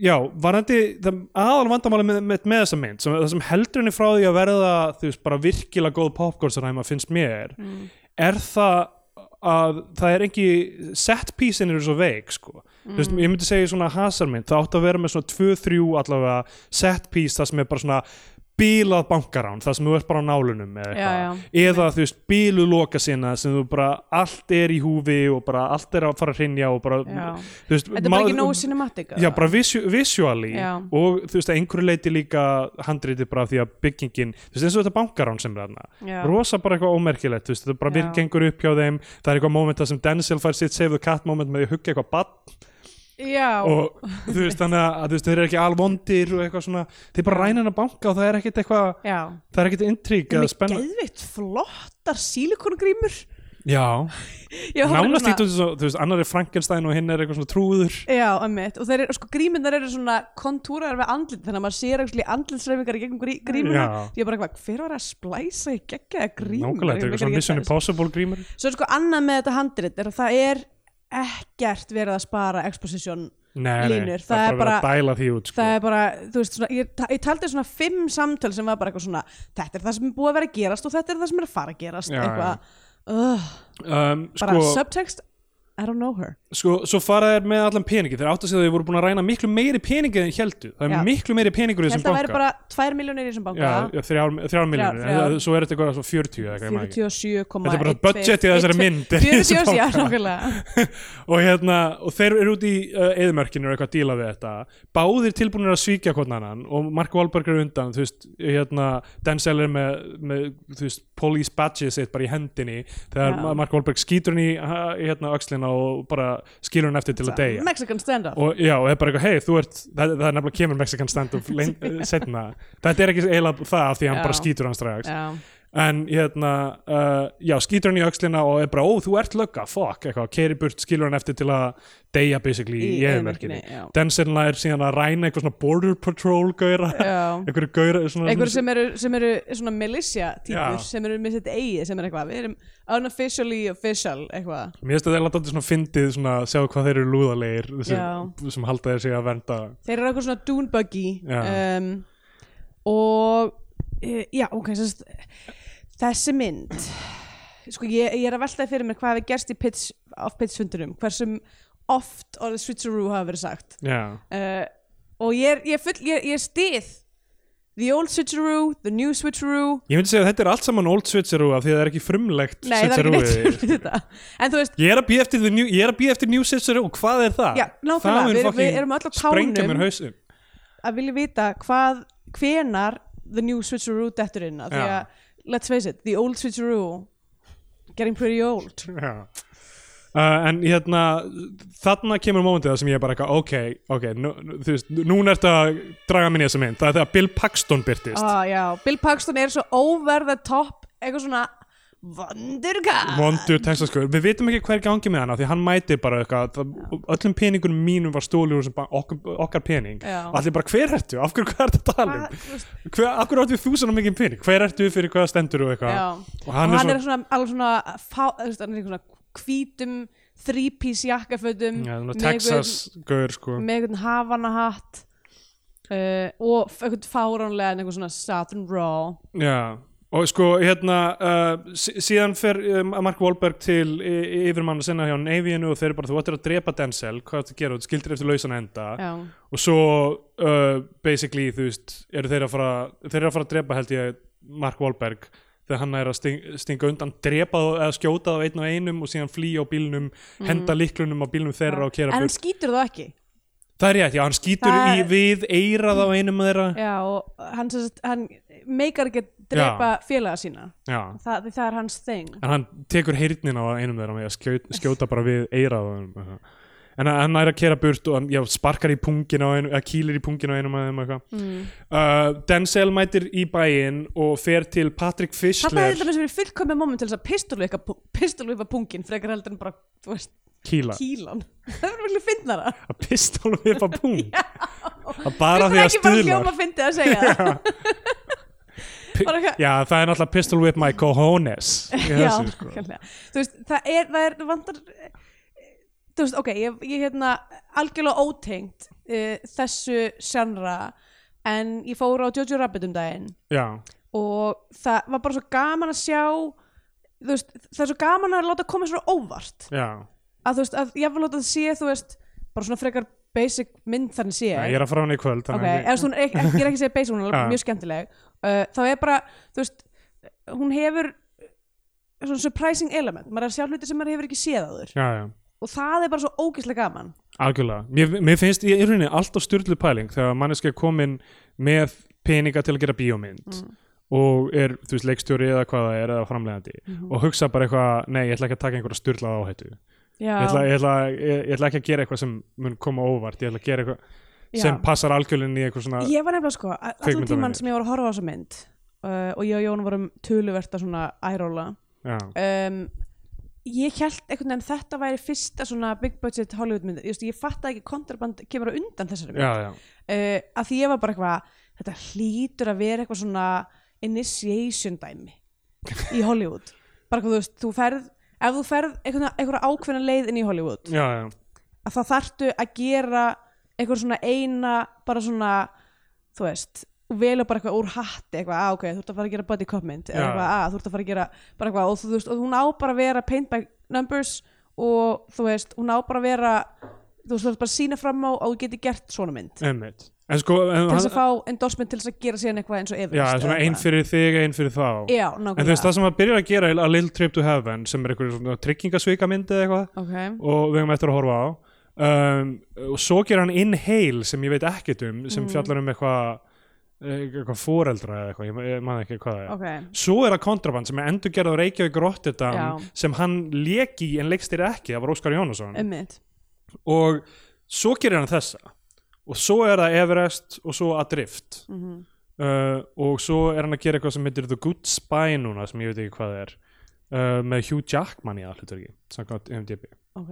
já, varandi það aðal vandamáli með, með, með þessa mynd sem, það sem heldur henni frá því að verða þú veist, bara virkilega góð popcornsræma finnst mér, Mm. er það að það er ekki set piece-in eru svo veik sko. Þú veist, ég myndi segja svona hasarmynd það átti að vera með svona 2-3 allavega set piece það sem er bara svona bílað bankarán, það sem þú ert bara á nálunum eða Já, eitthvað, eða þú veist bílu loka sinna sem þú bara allt er í húfi og bara allt er að fara að hrinja og bara, Já. þú veist Þetta er bara ekki nógu cinematic Já, bara visu, visually Já. og þú veist, að einhverju leiti líka handriti bara því að byggingin þú veist, eins og þetta bankarán sem er þarna Já. rosa bara eitthvað ómerkilegt, þú veist, þetta bara Já. virk gengur upp hjá þeim, það er eitthvað moment þar sem Denzel fær sitt save the cat moment með því að hugga eitthvað bann Já, og þú veist, þannig að þú veist, þeir eru ekki alvondir og eitthvað svona, þeir bara ræna hennar banka og það er ekkit eitthvað, já. það er ekkit intrík eða spenna, geðvitt flottar sílikongrímur já. Já, það er nánast svo, þú veist, annar er Frankenstein og hinn er eitthvað svona trúður. Já, emmitt, og þeir eru, sko, grímyndar eru svona kontúrar við andlit, þannig að maður sér ekki andlitsreifingar í gegnum grí, grímuna. Ég er bara eitthvað, hver var að splæsa í geggjaða grímur? Nákvæmlega, þetta er eitthvað svona Mission Impossible grímur. Svo er sko annað með þetta handrit er að það er ekkert verið að spara exposition Nei, nei, Línur, það er bara bara- út sko. það er bara, þú veist, svona, ég, ég taldi svona fimm samtöl sem var bara eitthvað svona þetta er það sem er búið að vera að gerast og þetta er það sem er að fara að gerast. Já, eitthvað, uh, um, bara sko, subtext I don't know her. Sko, svo fara þeir með allan peningi þeir átt að segja að þeir voru búin að ræna miklu meiri peningi en heldu, það er Já. miklu meiri peningur í þessum banka væri bara tvær miljónir í þessum banka. Já, já, þrjár, þrjár miljonir þrjár. en svo er þetta eitthvað svo 40 eða eitthvað, ég man ekki. 47,1 Þetta er bara budget í þessari mynd, er í þessum 47, já, nákvæmlega. Og hérna, og þeir eru út í uh, eðmörkinu og eitthvað að díla við þetta. Báðir tilbúinir að svíkja hvern annan og Mark Wahlberg er undan, þú veist hérna, Denzel er með, með þú veist, police badges sitt bara í hendinni þegar. Mark Wahlberg skýtur ha- í, hérna, öxlina og bara skilur hann eftir til að deyja. Mexican stand-up og já, og er bara eitthvað, hei, þú ert það, það er nefnilega kemur Mexican stand-up setna, þetta er ekki eiginlega það af því að hann bara skýtur hann strax. Já, en hérna, uh, já, skýtur hann í öxlina og er bara, ó, þú ert lögga, fuck eitthvað, keiri burt, skilur hann eftir til að deyja basically í, eðmerkinni eyðimörkinni, já. Denzel er síðan að ræna eitthvað svona border patrol gauðra, einhverju gauðra einhverju sem eru, sem eru svona militia típur Já. sem eru með sitt eigið sem er eitthvað, við erum unofficially official eitthvað mér finnst þetta eða dálítið svona fyndið svona, sjáu hvað þeir eru lúðalegir Já. sem, halda þeir sig að vernda þeir eru eitthvað svona dune buggy um, og e, já, ok sest, þessi mynd sko ég, ég er að veltaði fyrir mér hvað hefði gerst í pitch, off-pitch fundunum hversum oft orðið switcheroo hafa verið sagt. Já, uh, og ég er, ég er, full, ég, ég er stið. The old switcheroo, the new switcheroo. Ég myndi segja að þetta er allt saman old switcheroo af því að það er ekki frumlegt nei það er ekki switcheroo neitt veist, Ég er að býja eftir, að eftir New Switcheroo, hvað er það? Já, nákvæmlega, við- við erum Sprengja tánum. að vilja vita hvað hvenar the new switcheroo dettur inn af því að, let's face it, the old switcheroo getting pretty old. Uh, en hérna, þarna kemur mómentið sem ég er bara eitthvað, ok, ok nú, þú veist, núna ertu að draga minni þessa mynd, það er þegar Bill Paxton byrtist ah, já, Bill Paxton er svo over the top eitthvað svona Wondergat vondur textaskur, við vitum ekki hver gangi með hana því hann mætir bara eitthvað öllum peningunum mínum var stólið ba- okkar, pening, Já. allir bara hver ertu, af hverju um? Þú veist, hver, af hverju áttu þú svona mikið pening, hver ertu fyrir hvað stendur og eitthvað? Og hann, og er hann er svona, svona alveg svona, er eitthvað hvítum þrípís jakkafötum ja, svona með Texas gaur sko. með einhvern havanahatt uh, og einhvern fáránlega einhvern svona Saturn Raw. Já, og sko hérna uh, sí- síðan fer um, Mark Wahlberg til yfirmann að sinna hjá Navyinu og þeir eru bara, þú ættir að drepa Denzel hvað þetta gera, þú skildir eftir lausan enda. Já, og svo uh, basically, þú veist, eru þeir að fara þeir eru að fara að drepa held ég Mark Wahlberg. Þegar hann er að sting, stinga undan drepa eða skjóta þá einn og einum og síðan flýja á bílnum, henda liklunum á bílnum þeirra og kera en hann skýtur það ekki? Það er rétt, já, hann skýtur Það- í við eirað á einum þeirra. Já, og hann, hann meikar ekki drepa félaga sína. Já. Það, það er hans þing en hann tekur heyrnin á einum þeirra með að skjóta, skjóta bara við eiraðum en hann er að kera burt og hann já, sparkar í pungin á einum eða kýlir í pungin á einum mm. uh, Denzel mætir í bæinn og fer til Patrick Fischler. Hefði þetta verið fullkomið moment til þess að pistolvipa pistolvipa pungin frekar heldur en bara, þú veist, kýla, kílan Það er virkelig fyndnara. Að pistol við bara pung að bara því það að ekki bara hljóma að segja það. Pi- Bara eitthvað- já, það er náttúrulega pistol with my cojones Já, sko. Þú veist, það er, það er vantar Þú veist, ok, ég, ég hérna algjörlega ótengt uh, þessu sjannra en ég fór á Jojo Rabbit um daginn já, og það var bara svo gaman að sjá þú veist, það er svo gaman að láta koma svona óvart. Já, að þú veist, að ég var látað að sé þú veist, bara svona frekar basic mynd þannig sé. Já ég er að fara hann í kvöld ok, þannig að- eða er ekki, ég er ekki að segja basic hún er mjög skemmtileg uh, þá er bara, þú veist hún hefur svona surprising element, maður er að sjá hluti sem maður hefur ekki séð já, já. Og það er bara svo ógeðslega gaman. Algjörlega, mér, mér finnst í rauninni alltaf styrlu pæling þegar manneski er komin með peninga til að gera bíómynd Mm. og er, þú veist, leikstjóri eða hvað það er eða framlegandi Mhm. og hugsa bara eitthvað, nei, ég ætla ekki að taka einhverja styrlað áhættu. Ég ætla, ég, ætla, ég, ég ætla ekki að gera eitthvað sem mun koma óvart, ég ætla að gera eitthvað já. sem passar algjörlega í eitthvað svona ég var nefnilega sko, allan tíman sem ég var að horfa á þessa mynd uh, og ég og Jón vorum töluvert að svona æróla um, ég held einhvern veginn þetta væri fyrsta svona big budget Hollywood mynd. Ég, ég fatt ekki kontraband kemur á undan þessari mynd. Já, já, uh, að því ég var bara eitthvað þetta hlýtur að vera eitthvað svona initiation dæmi í Hollywood. Bara hvað þú veist, þú ferð ef þú ferð einhverja, ákveðna leið inn í Hollywood já, já. að þá þarftu að gera einhver svona eina bara svona, þú veist velja bara eitthvað úr hatti eitthvað, að ok, þú ert að fara að gera body cop mynd eða Já. eitthvað, að þú ert að fara að gera bara eitthvað, og þú veist, og hún á bara að vera paint by numbers og þú veist, hún á bara að vera þú veist, þú ert bara að sína fram á að þú geti gert svona mynd. Einmitt. En sko, en, til þess að fá endorsement til þess að gera síðan eitthvað eins og já, Everest svona eða ein eitthvað. fyrir þig, ein fyrir þá. Já, en þú veist, nákvæmlega. það sem að byrja að gera a little trip to heaven sem er eitthvað svona tryggingasvika myndi eða eitthvað ok, og við höfum eftir að horfa á um, og svo gerir hann Inhale sem ég veit ekkert um sem Mm. fjallar um eitthvað eitthvað foreldra eða eitthvað, ég, man ekki hvað það er. Ok. Svo er það kontraband sem er endur gerð á Reykjavík Rotterdam sem hann leki en leikstýri ekki, það var Óskar Jónasson. Emmitt, og svo gerir hann þessa. Og svo er það Everest og svo Adrift. Mm uh, og svo er hann að gera eitthvað sem heitir The Good Spy núna sem ég veit ekki hvað það er. Uh, með Hugh Jackman í allutur ekki samkvæmt MDB ok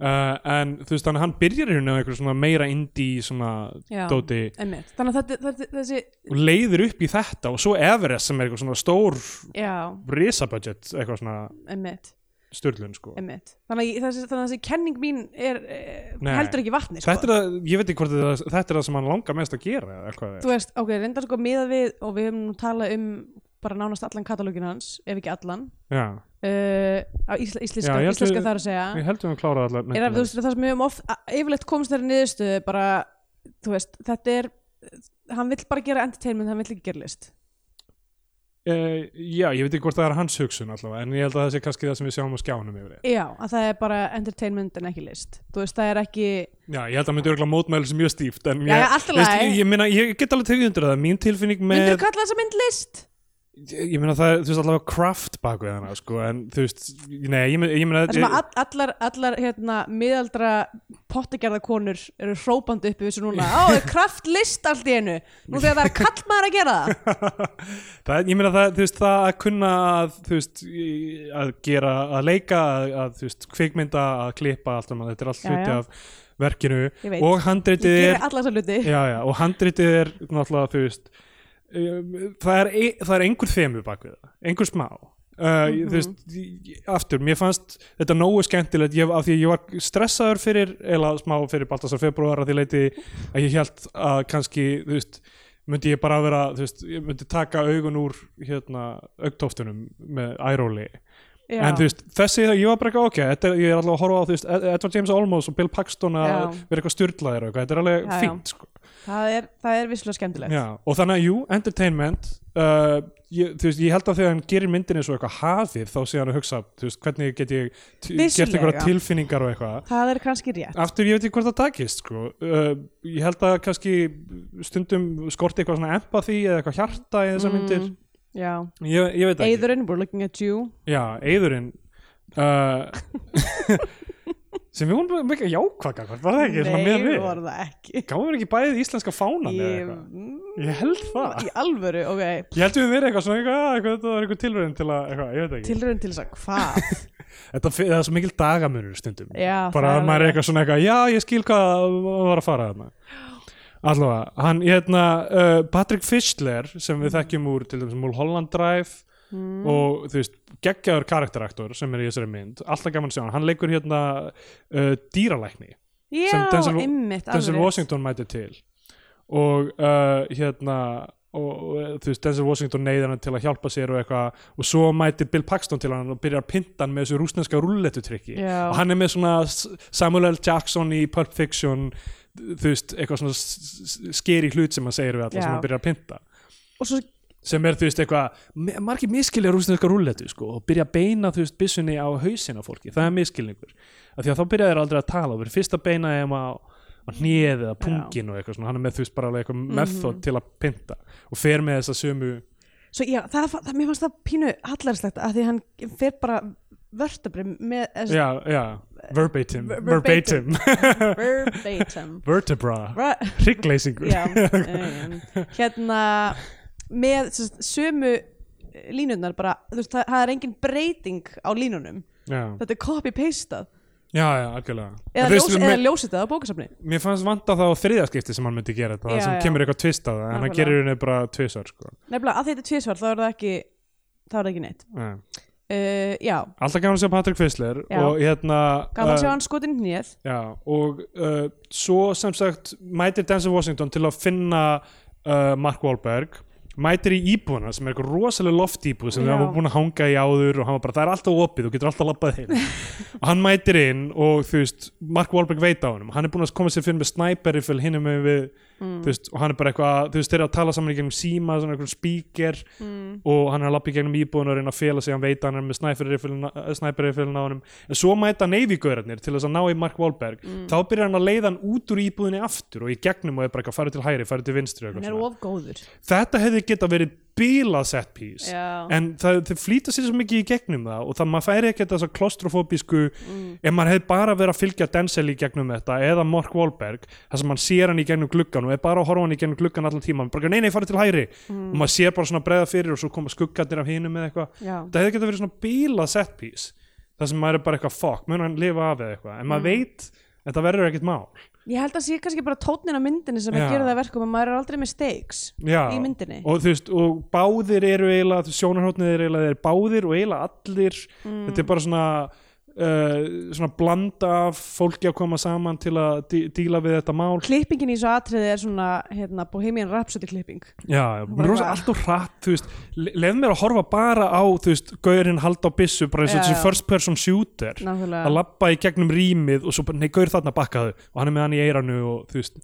uh, en þú veist þannig að hann byrjar hérna eitthvað svona meira indie svona já, dóti emmitt, þannig að þetta, þetta, þessi og leiðir upp í þetta og svo Everest sem er eitthvað svona stór já, risabudget eitthvað svona styrlun sko Einmitt. Þannig, að þessi, þannig að þessi kenning mín er, eh, Nei. heldur ekki vatni sko. þetta er það, ég veit ekki hvort þetta, þetta er það sem hann langar mest að gera þú veist, ok, reyndar sko miðað við og við höfum nú talað um bara nánast allan katalógin hans, ef ekki allan. Uh, á ísla, íslenska, Já, íslenska við- þar að segja. ég heldur hann klára allar er veist, það sem við höfum oft yfirleitt komst þeirri niðurstöðu bara, þú veist, þetta er hann vill bara gera entertainment, hann vill ekki gera list. Uh, já, ég veit ekki hvort það er hans hugsun allavega en ég held að það sé kannski það sem við sjáum á skjánum yfir því. já, að það er bara entertainment en ekki list. Þú veist, það er ekki Já, ég held að myndi örgulega mótmæli sem mjög stíft en Já, ég, veist, ég, ég, meina, ég get alveg tekið undir það mín tilfinning með myndir þú kalla þessa mynd list? Ég meina það er, þú veist, allavega craft bak við hana, sko, en þú veist nei, ég meina, ég meina Það sem að all, allar, allar hérna, miðaldra pottegerðakonur eru hrópandi uppi þessu núna. Á, er kraft list allt í einu? Nú þegar það er kallmaður að gera það. Það, er- ég meina það, þú veist, það að kunna að, þú veist, að gera að leika, að, að þú veist, kvikmynda að klippa allt um þetta er allt hluti af verkinu. Og handritið gerir er og handritið er náttúrulega, þú veist það er, það er einhver þemu bak við það, einhver smá Uh, Mhm. þú veist, ég- aftur, mér fannst þetta nógu skemmtilegt ég, af því að ég var stressaður fyrir eða smá fyrir Baltasar februar að því leiti að ég held að kannski þú veist, myndi ég bara vera þú veist, ég myndi taka augun úr hérna, augtóftunum með æróli Já. en þú veist, þessi, ég var bara eitthvað ok þetta, ég er alltaf að horfa á, þú veist, Ed- Edward James Olmos og Bill Paxton að Já. vera eitthvað styrlaðir og eitthvað, þetta er alveg Já, já. fínt sko. Það, er, það er vissulega skemmtilegt. Já, og þannig að jú, entertainment uh, ég, þú veist, ég held að þegar hann gerir myndin eins og eitthvað hafið þá sé hann að hugsa, þú veist, hvernig get ég gert einhverja tilfinningar og eitthvað. Það er kannski rétt. Aftur ég veit ekki hvort það takist sko. uh, ég held að kannski stundum skorti eitthvað svona empathy eða eitthvað hjarta í þessar Mm. myndir. já. Ég, ég veit ekki. Eithurinn, we're looking at you. Já, Eðurinn uh, sem við vorum mikið jákvaka var það ekki, Nei, við? var það ekki. Gáðum við ekki bæðið íslenska fánan eða Ég, eitthvað? Ég held það. Í alvöru, ok. Ég held við verið eitthvað svona eitthvað, "Ah, eitthvað þetta var eitthvað tilröðin til að, eitthvað, ég veit ekki. Tilraun til þess að hvað? Það er svo mikil dagamunur stundum. Já, bara það að maður er eitthvað svona eitthvað já ég skil hvað var að fara þarna. Allavega, hann hérna uh, Patrick Fischler sem við þekkjum úr til dæmis Mulholland Drive Mm. og þú veist, geggjaður karakteraktor sem er í þessari mynd, alltaf gaman að sjá hann hann leikur hérna uh, dýralækni já, sem Denzel- einmitt, Denzel. Washington mæti til og uh, hérna og, þú veist, Denzel Washington neyðir hann til að hjálpa sér og eitthvað og svo mætir Bill Paxton til hann og byrjar að pinta hann með þessu rúsneska rullettutrykki Já. og hann er með svona Samuel L. Jackson í Pulp Fiction þú veist, eitthvað svona skeri hlut sem hann segir við alla Já. sem hann byrjar að pinta og svo sem er þú veist eitthvað margir miskilja rúsneska rúllettu sko og byrja að beina þú veist byssunni á hausin á fólki. Það er miskilningur af því að þá byrja þeir aldrei að tala og verður fyrst að beina þeim á, á hnið eða pungin og eitthvað svona. Hann er með þú veist bara eitthvað Mhm. method til að pinta og fer með þessa sömu Svo já, það, það, mér fannst það pínu hallarslegt að því hann fer bara vörtabri með já, já, verbatim. Ver- verbatim, verbatim. Vertebra. Ra- hryggleysingur já, um, hérna með sagt, sömu línurnar bara, þú veist, það, það er engin breyting á línunum, já, þetta er copy-pastað. Já, já, algjörlega. Eða, ljós, veist, eða mér, ljósið það á bókasafni. Mér fannst vanta það á þriðaskipti sem hann myndi gera þetta, það Já, sem já. kemur eitthvað tvist á það en hann gerir henni bara tvisar sko. nefnilega, að þetta er tvisvar, þá er það ekki þá er það ekki neitt. Já. uh, já, Alltaf gaman að sjá Já. og hérna gaman að uh, sjá hann skotin hnið Já, og uh, svo sem sagt mætir Denzel Washington til að finna uh, Mark Wahlberg mætir í íbúðuna sem er eitthvað rosalega loft íbúð sem við hafa búin að hanga í áður og hann var bara, það er alltaf opið, þú getur alltaf labbað inn og hann mætir inn og þú veist, Mark Wahlberg veit á hann hann er búin að koma sér fyrir með sniper rifle hinum með við, Mm. veist, og hann er bara eitthvað þú veist, þeir eru að tala saman í gegnum síma svona eitthvað speaker mm. og hann er að lappa í gegnum íbúðun og reyna að fela sig hann veit að hann er með snæperrifilin á honum en svo mæta neyvígörarnir til þess að ná í Mark Wahlberg Mm. þá byrjar hann að leiða hann út úr íbúðinni aftur og í gegnum og er bara eitthvað farið til hæri, farið til vinstri hann þetta hefði geta verið bílað set piece. Já, en það, það flýta sér svo mikið í gegnum það og það maður færi ekki þessa klostrofóbísku mm. ef maður hefði bara verið að fylgja Denzel í gegnum þetta eða Mark Wahlberg þar sem hann sér hann í gegnum gluggan og er bara að horfa hann í gegnum gluggan allan tíma bara nei nei farið til hæri Mm. og maður sér bara svona breiða fyrir og svo koma skuggarnir af hinum eða eitthvað. Það hefði getað verið svona bílað set piece það sem maður er bara eitthvað fuck, mun hann lifa af eða eitthvað? En maður Mm. veit, þetta verður ekkert mál ég held að sé kannski bara tónin á myndinni sem Já. að gera það að verkum að maður er aldrei með Já, í myndinni og veist, og báðir eru eiginlega, sjónarhóttnið eru eiginlega þeir báðir og eiginlega allir mm. þetta er bara svona uh, svona blanda af fólki að koma saman til að dí díla við þetta mál. Klippingin í þessu atriði er svona hérna, Bohemian Rhapsody klipping. Já, Bara rosa hvað? allt og hratt þú veist, le- lef mér að horfa bara á gaurinn halda á byssu bara eins og þessi first person shooter. Að lappa í gegnum rýmið og svo bara, nei, gaur þarna bakkaðu og hann er með hann í eiranu og þú veist,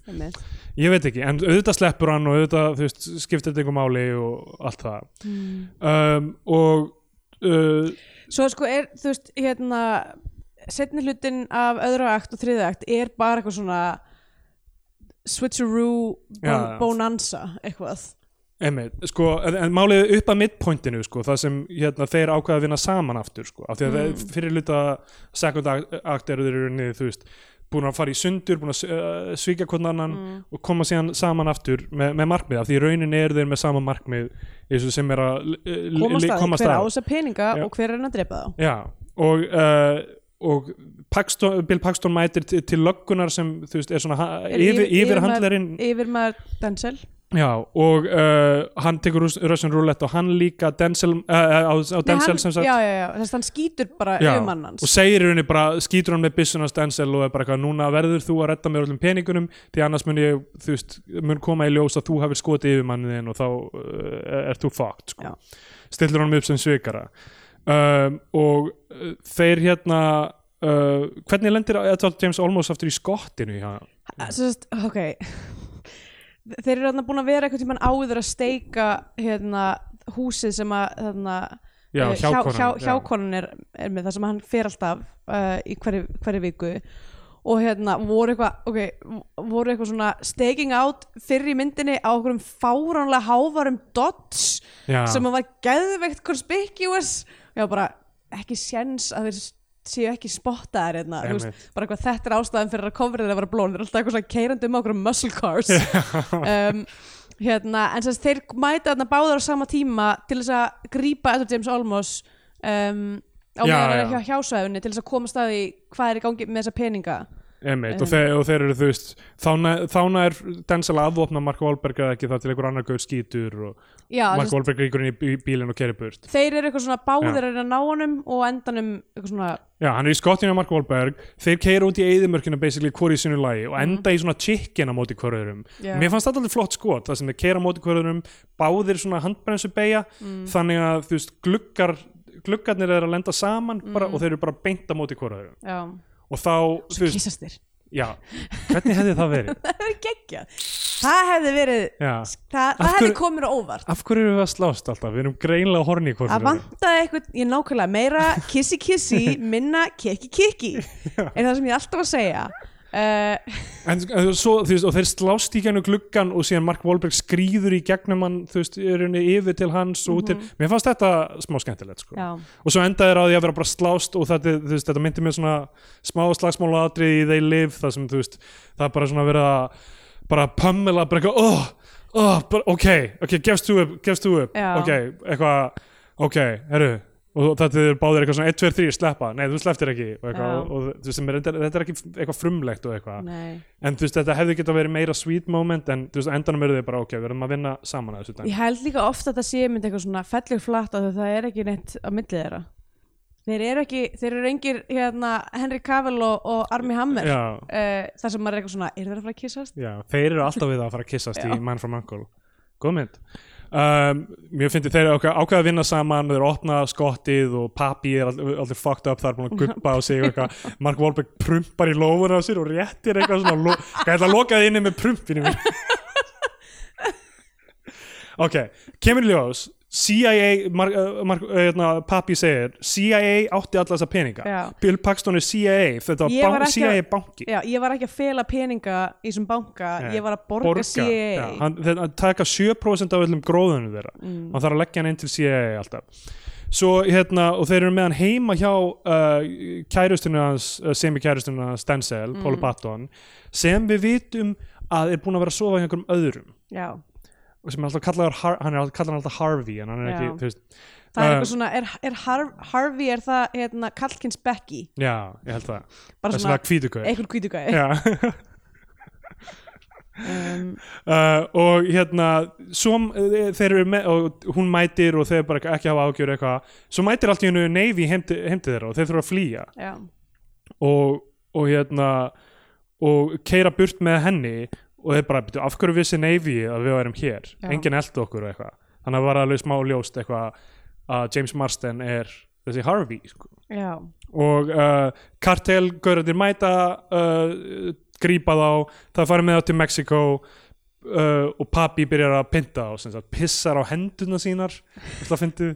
ég veit ekki en auðvitað sleppur hann og auðvitað, þú veist, skiptir þetta einhver máli og allt það. Mm. um, og uh, svo sko er þú veist hérna setni hlutin af öðru akt og þriða akt er bara eitthvað svona switcheroo bon bonanza eitthvað Einmitt, sko, en, en málið upp að midpointinu sko, það sem hérna, þeir ákveða að vinna saman aftur sko, af því að Mm. fyrir hluta second act, eru þeir eru þú veist, búin að fara í sundur búin að uh, svíkja hvern annan mm. og koma síðan saman aftur með, með markmið af því raunin eru þeir með sama markmið í þessu sem er að uh, koma li- staði, koma hver á þessa peninga Já. og hver er hann að drepa þá Já, og uh, og Paxton, Bill Paxton mætir til, löggunar sem þú veist er svona Er yfir, yfir- yfir yfirmaður- handlerinn yfir maður Denzel Já, og uh, hann tekur Russian Roulette og hann líka Denzel, uh, á, á Nei, Denzel hann, sem sagt já, já, já, þess að hann skýtur bara mann hans og segir í rauninni bara, skýtur hann með byssunast Denzel og er bara eitthvað, núna verður þú að redda mér öllum peningunum, því annars mun ég þú veist, mun koma í ljós að þú hafir skotið yfir manniðin og þá uh, ert þú fucked, sko. Já. Stillir hann upp sem svikara um, og uh, þeir hérna uh, hvernig lendir James Olmos aftur í skottinu hjá Sest, ok þeir eru þarna búin að vera eitthvað tímann áður að steika hérna, húsið sem að eh, hjákonan, hjá, já. hjákonan er, er með það sem hann fer alltaf uh, í hverju, hverju viku og hérna voru eitthvað ok, voru eitthvað svona staking out fyrir í myndinni á okkur um fáránlega hávarum dots Já. sem var geðveikt conspicuous og ég var bara ekki séns að þeir séu ekki spottaðir hérna, bara eitthvað þetta er ástæðan fyrir að coverið að vera blón, þeir eru alltaf eitthvað keirandi um okkur um muscle cars. Um, hérna, en þess að þeir mæta þarna báður á sama tíma til þess að grípa Edward James Olmos um, á meðan hjá hjásvæðunni til þess að koma staði hvað er í gangi með þessa peninga. Einmitt, og, Um. þeir, og þeir eru þú veist þána er Denzel að afvopna Mark Wahlberg eða ekki það til einhver annar gaur skítur og Mark Wahlberg ríkur inn í bí- bílinn og keri burt þeir eru eitthvað svona báðir að ná honum og endanum eitthvað svona Já, hann er í skottinu á Mark Wahlberg þeir keira út í eyðimörkina basically hvori í sinu lagi og enda í svona chicken á móti hverjurum Mhm. Já. Mér fannst þetta alveg flott skot það sem þeir keira á móti hverjurum báðir svona handbrensu beigja Mm. þannig að þú veist gluggar gluggarnir er að lenda saman bara, Mm. og þeir eru bara beint á móti hverjurum og þá, þú já. Hvernig hefði það verið? það hefði geggjað. Það hefði verið það, það hefði komið á óvart. af hverju erum við að slást alltaf? Við erum greinlega horni í hvort að vantaði eitthvað, ég nákvæmlega meira kissi kissi, minna kikki kikki er það sem ég alltaf að segja uh, En svo, veist, og þeir slást í gennum gluggan og síðan Mark Wahlberg skrýður í gegnum hann, þú veist, er henni yfir til hans og út til, mér fannst þetta smá skemmtilegt, sko. Og svo endaði þeir á því að vera bara slást og þetta, veist, þetta myndi mér svona smá slagsmála atrið í They Live, það sem, þú veist, það bara svona verið að bara pömmela, bara eitthvað, oh, oh, ok, ok, gefst þú upp, gefst þú upp, ok, eitthvað, ok, herru, og þetta er báðir eitthvað svona 1, 2, 3, sleppa, nei, þú slepptir ekki og eitthvað, og, og þú veist, er, þetta er ekki eitthvað frumlegt og eitthvað. Nei. En þú veist þetta hefði geta verið meira sweet moment en þú veist endanum eru þið bara ok við erum að vinna saman að þessu dag ég held líka ofta að það sé myndi eitthvað svona fellur flatt að það er ekki neitt á millið þeirra. Þeir eru ekki, þeir eru engir hérna, Henry Cavill og, og Armie Hammer uh, þar sem maður er eitthvað svona, er þeir að fara að kissast? já, þeir eru alltaf við að fara að kissast í Man from Uncle. Góð mynd um, mér finnst þeir ákveð, ákveð að vinna saman þeir opna skottið og papi er all- allir fucked up þar búin að guppa á sig Mark Wahlberg prumpar í lófuna á sér og réttir eitthvað svona hvað ætla að lokaði inni með prumpinu ok, kemur í ljós CIA, Mark, uh, Mark, uh, hérna, papi segir CIA átti alla þessa peninga. Já. Bill Paxton er CIA þetta var var CIA banki. Já, ég var ekki að fela peninga í þessum banka, Nei, ég var að borga, CIA já, hann, þeir hann taka 7% af öllum gróðunum þeirra. Mm. hann þarf að leggja hann inn til CIA alltaf. Svo hérna og þeir eru með hann heima hjá uh, kærustunni hans uh, semi-kærustunni hans Denzel, Mm. Paul Patton sem við vitum að er búin að vera að sofa hjá einhverjum öðrum. Já, sem er alltaf kallaður, hann er alltaf kallaður alltaf Harvey en hann er ekki, þú veist það er Uh, eitthvað svona, er, er Har Harvey, er það hérna, Kalkins Becky? Já, ég held það. Bara svona, hvítugauð eitthvað kvítugæði já. Um, Uh, og hérna svo, uh, þeir eru með og hún mætir og þeir bara ekki hafa ágjör eitthvað. Svo mætir allt í hennu Navy heim til heim til þeirra og þeir þurfa að flýja. Já, og, og hérna og keira burt með henni og þeir bara, byrju, af hverju vissi Navy að við værum hér, Já. enginn eldi okkur og eitthvað, þannig að var alveg smá ljóst eitthvað að James Marsden er þessi Harvey sko. og uh, kartelgauratir mæta uh, grípa þá það farið með þá til Mexico uh, og papi byrjar að þá sem sagt, pissar á hendurna sínar ætla að fyndið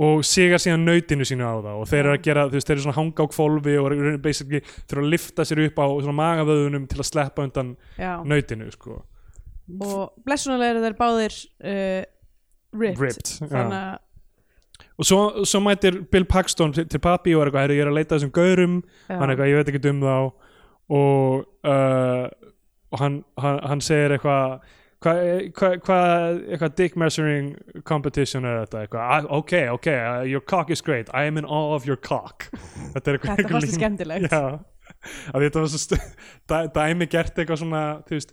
og sigar síðan nautinu sínu á það. Og þeir eru að gera, þú veist, þeir eru svona hanga á kvolfi og basically þurfa að lifta sér upp á svona magavöðunum til að sleppa undan já. nautinu, sko. Og blessunarlega eru þeir báðir uh, ripped, Ripped, þannig að og svo, svo mætir Bill Paxton til, til papi og er eitthvað, "Heyrðu, ég er að leita þessum gaurum. Hann er eitthvað, ég veit ekki um þá. Og, uh, og hann, hann, hann segir eitthvað hvað hva, hva, eitthvað dick measuring competition er þetta? Eitthvað, "Ah, ok, ok, uh, your cock is great. I am in awe of your cock. Þetta er eitthvað þetta fannst skemmtilegt. Já, þetta var svo dæmi gert eitthvað svona þú veist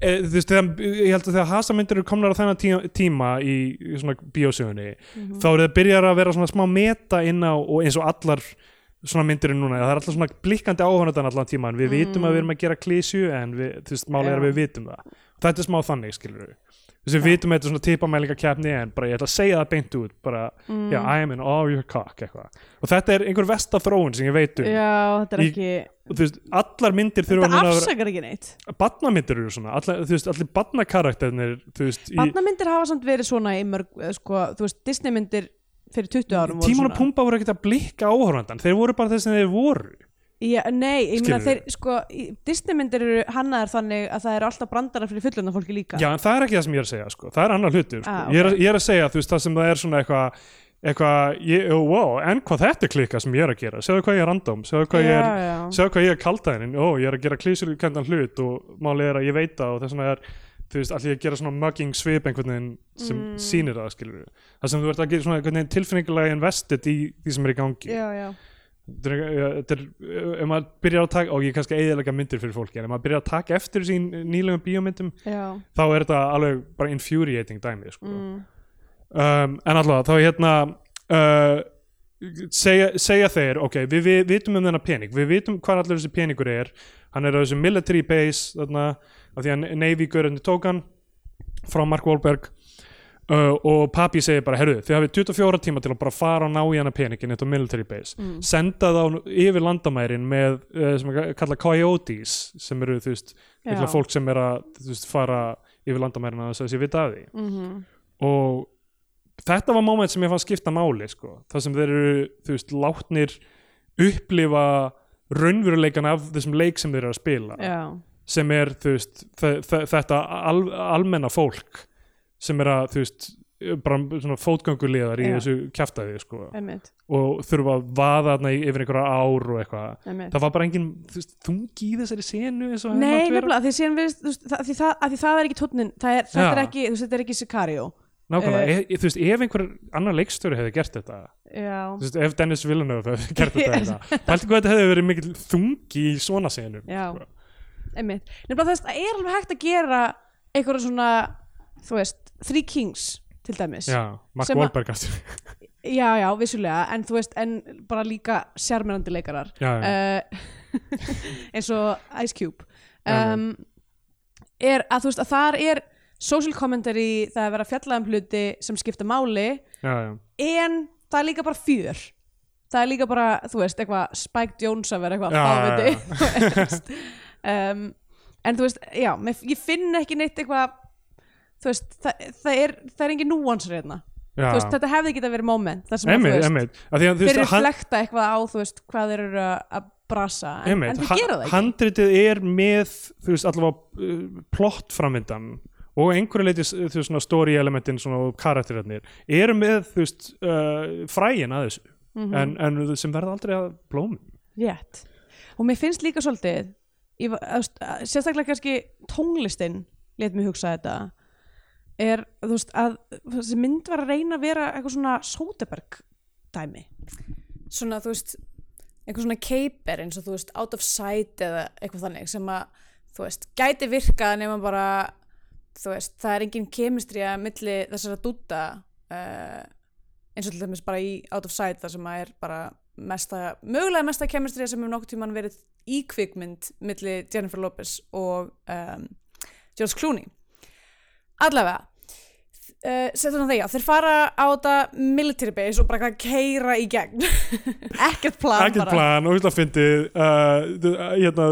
e, þú veist, þegar, ég held að þegar hasamyndir eru komnar á þennan tíma, tíma í, í svona bíósögunni Mhm. þá eru það byrjar að vera svona smá meta inn á og eins og allar svona myndir en núna, það er alltaf svona blikkandi áhörnatan allan tíma en við vitum að við erum að gera klísju en við, þú veist, málið er að við vitum það þetta er smá þannig, skilur við þess að við vitum að þetta er svona tipamælingakeppni en bara ég ætla að segja það beint út bara, Mm. já, I am in all your cock eitthvað. og þetta er einhver vesta þróun sem ég veit um. Já, þetta er Í- ekki þú veist, allar myndir þurfa þetta afsakar ekki neitt. Barnamyndir eru svona, allar, veist, allir barnakarakternir þú veist, í hafa samt verið svona í mörg eh, sko, þú veist, Disneymyndir fyrir 20 árum tíman og pumpa voru ekkert að blikka áhörvandan þeir voru bara þess að þeir voru Já, nei, ég meina þeir, sko, Disneymyndir eru hannaðar þannig að það eru alltaf brandara fyrir fullunda fólki líka. Já, en það er ekki það sem ég er að segja, sko. Það er annar hlutur, sko. Ah, ég, er, ég er að segja, þú veist, það sem það er svona eitthvað, eitthvað, ég- ó, wow, en hvað þetta er klika sem ég er að gera, segðu hvað ég er random, segðu hvað er, hvað ég er kaldaðinn, ó, ég er að gera klísur kendan hlut og málið er að ég veit það og þess vegna er, þú veist, allir að gera svona mugging svip einhvern veginn sem Mm. sýnir það, skilur það sem þú ert að gera svona einhvern veginn tilfinningulega invested í því sem er í gangi Já, já. Þetta er, er, ef maður byrjar að taka og ég er kannski eðalega myndir fyrir fólki en ef maður byrjar að taka eftir sín nýlegum bíómyndum Já. þá er þetta alveg bara infuriating dæmi sko. Mm. um, en allavega þá hérna uh, segja, segja þeir ok, við, við vitum um þennan pening við vitum hvað allir þessi peningur er hann er á þessu military base þarna, af því að Navy-görðinni tók hann frá Mark Wahlberg uh, og papi segir bara herru, þið hafið 24 tíma til að bara fara og ná í hana peningin þetta military base Mm. senda þá yfir landamærin með uh, sem að kalla coyotes sem eru þú veist, mikla fólk sem er að þú veist, fara yfir landamærin að þess að þessi vita af því Mhm. og þetta var moment sem ég fann skipta máli sko. það sem þeir eru þú veist, látnir upplifa raunveruleikan af þessum leik sem þeir eru að spila Já. sem er þú veist, þe- þe- þetta al, almenna fólk sem er að þú veist bara svona fótgönguliðar í þessu kjaftaði sko. Einmitt. og þurfa að vaða þarna yfir einhverja ár og eitthvað það var bara engin veist, þungi í þessari senu Nei, nefnilega, því virðist, þú veist, það, því, það, að því það er ekki tónnin, það er, er ekki, veist, þetta er ekki Sicario. nákvæmlega, Eh, e, þú veist, ef einhver annar leikstjóri hefði gert þetta Já. þú veist, ef Dennis Villeneuve hefði gert þetta Yes. yes. pælti hvað þetta hefði verið mikil þungi í svona senum sko. Nefnilega, það er alveg hægt að gera einhverja svona, þú veist, Three Kings, til dæmis. já, Mark að- Wahlberg aftur. Já, já, vissulega, en þú veist, en bara líka sjarmirandi leikarar. já, já, uh, eins og Ice Cube. Um, er að þú veist að þar er social commentary það er verið að fjalla um hluti sem skipta máli já, en það er líka bara fjör. Það er líka bara, þú veist, eitthvað Spike Jones að vera eitthvað Já, fáviti. um, en þú veist, já, ég finn ekki neitt eitthvað þú veist, það, það er það er engin núansur hérna. Veist, þetta hefði ekki verið moment þar sem að, Einmitt, þú veist, að, þú þeir hann- reflekta eitthvað á þú veist, hvað þeir eru að- að brasa en, einmitt, en þeir gera það ekki. Handritið er með þú veist, allavega uh, plott framvindan og einhverju leiti þú veist, svona story elementin og karakterarnir eru með, þú veist, uh, frægin að þessu Mhm. en, en sem verða aldrei að blómum. Rétt. Og mér finnst líka svolítið, ég, að- sérstaklega kannski tónlistin, let mig hugsa þetta, er, veist, að þessi mynd var að reyna að vera eitthvað svona Soderbergh dæmi. svona þú veist einhver svona caper eins og þú veist out of sight eða eitthvað þannig sem að þú veist gæti virkað nema bara þú veist það er engin kemistrija milli þessara dúta uh, eins og til dæmis bara í out of sight þar sem að er bara mesta, mögulega mesta kemistrija sem hefur nokkuð tímann verið í kvikmynd milli Jennifer Lopez og um, George Clooney allavega. Uh, setjum það því að þeir fara á þetta military base og bara keira í gegn. Ekkert plan ekkert plan og illa fyndið uh, hérna,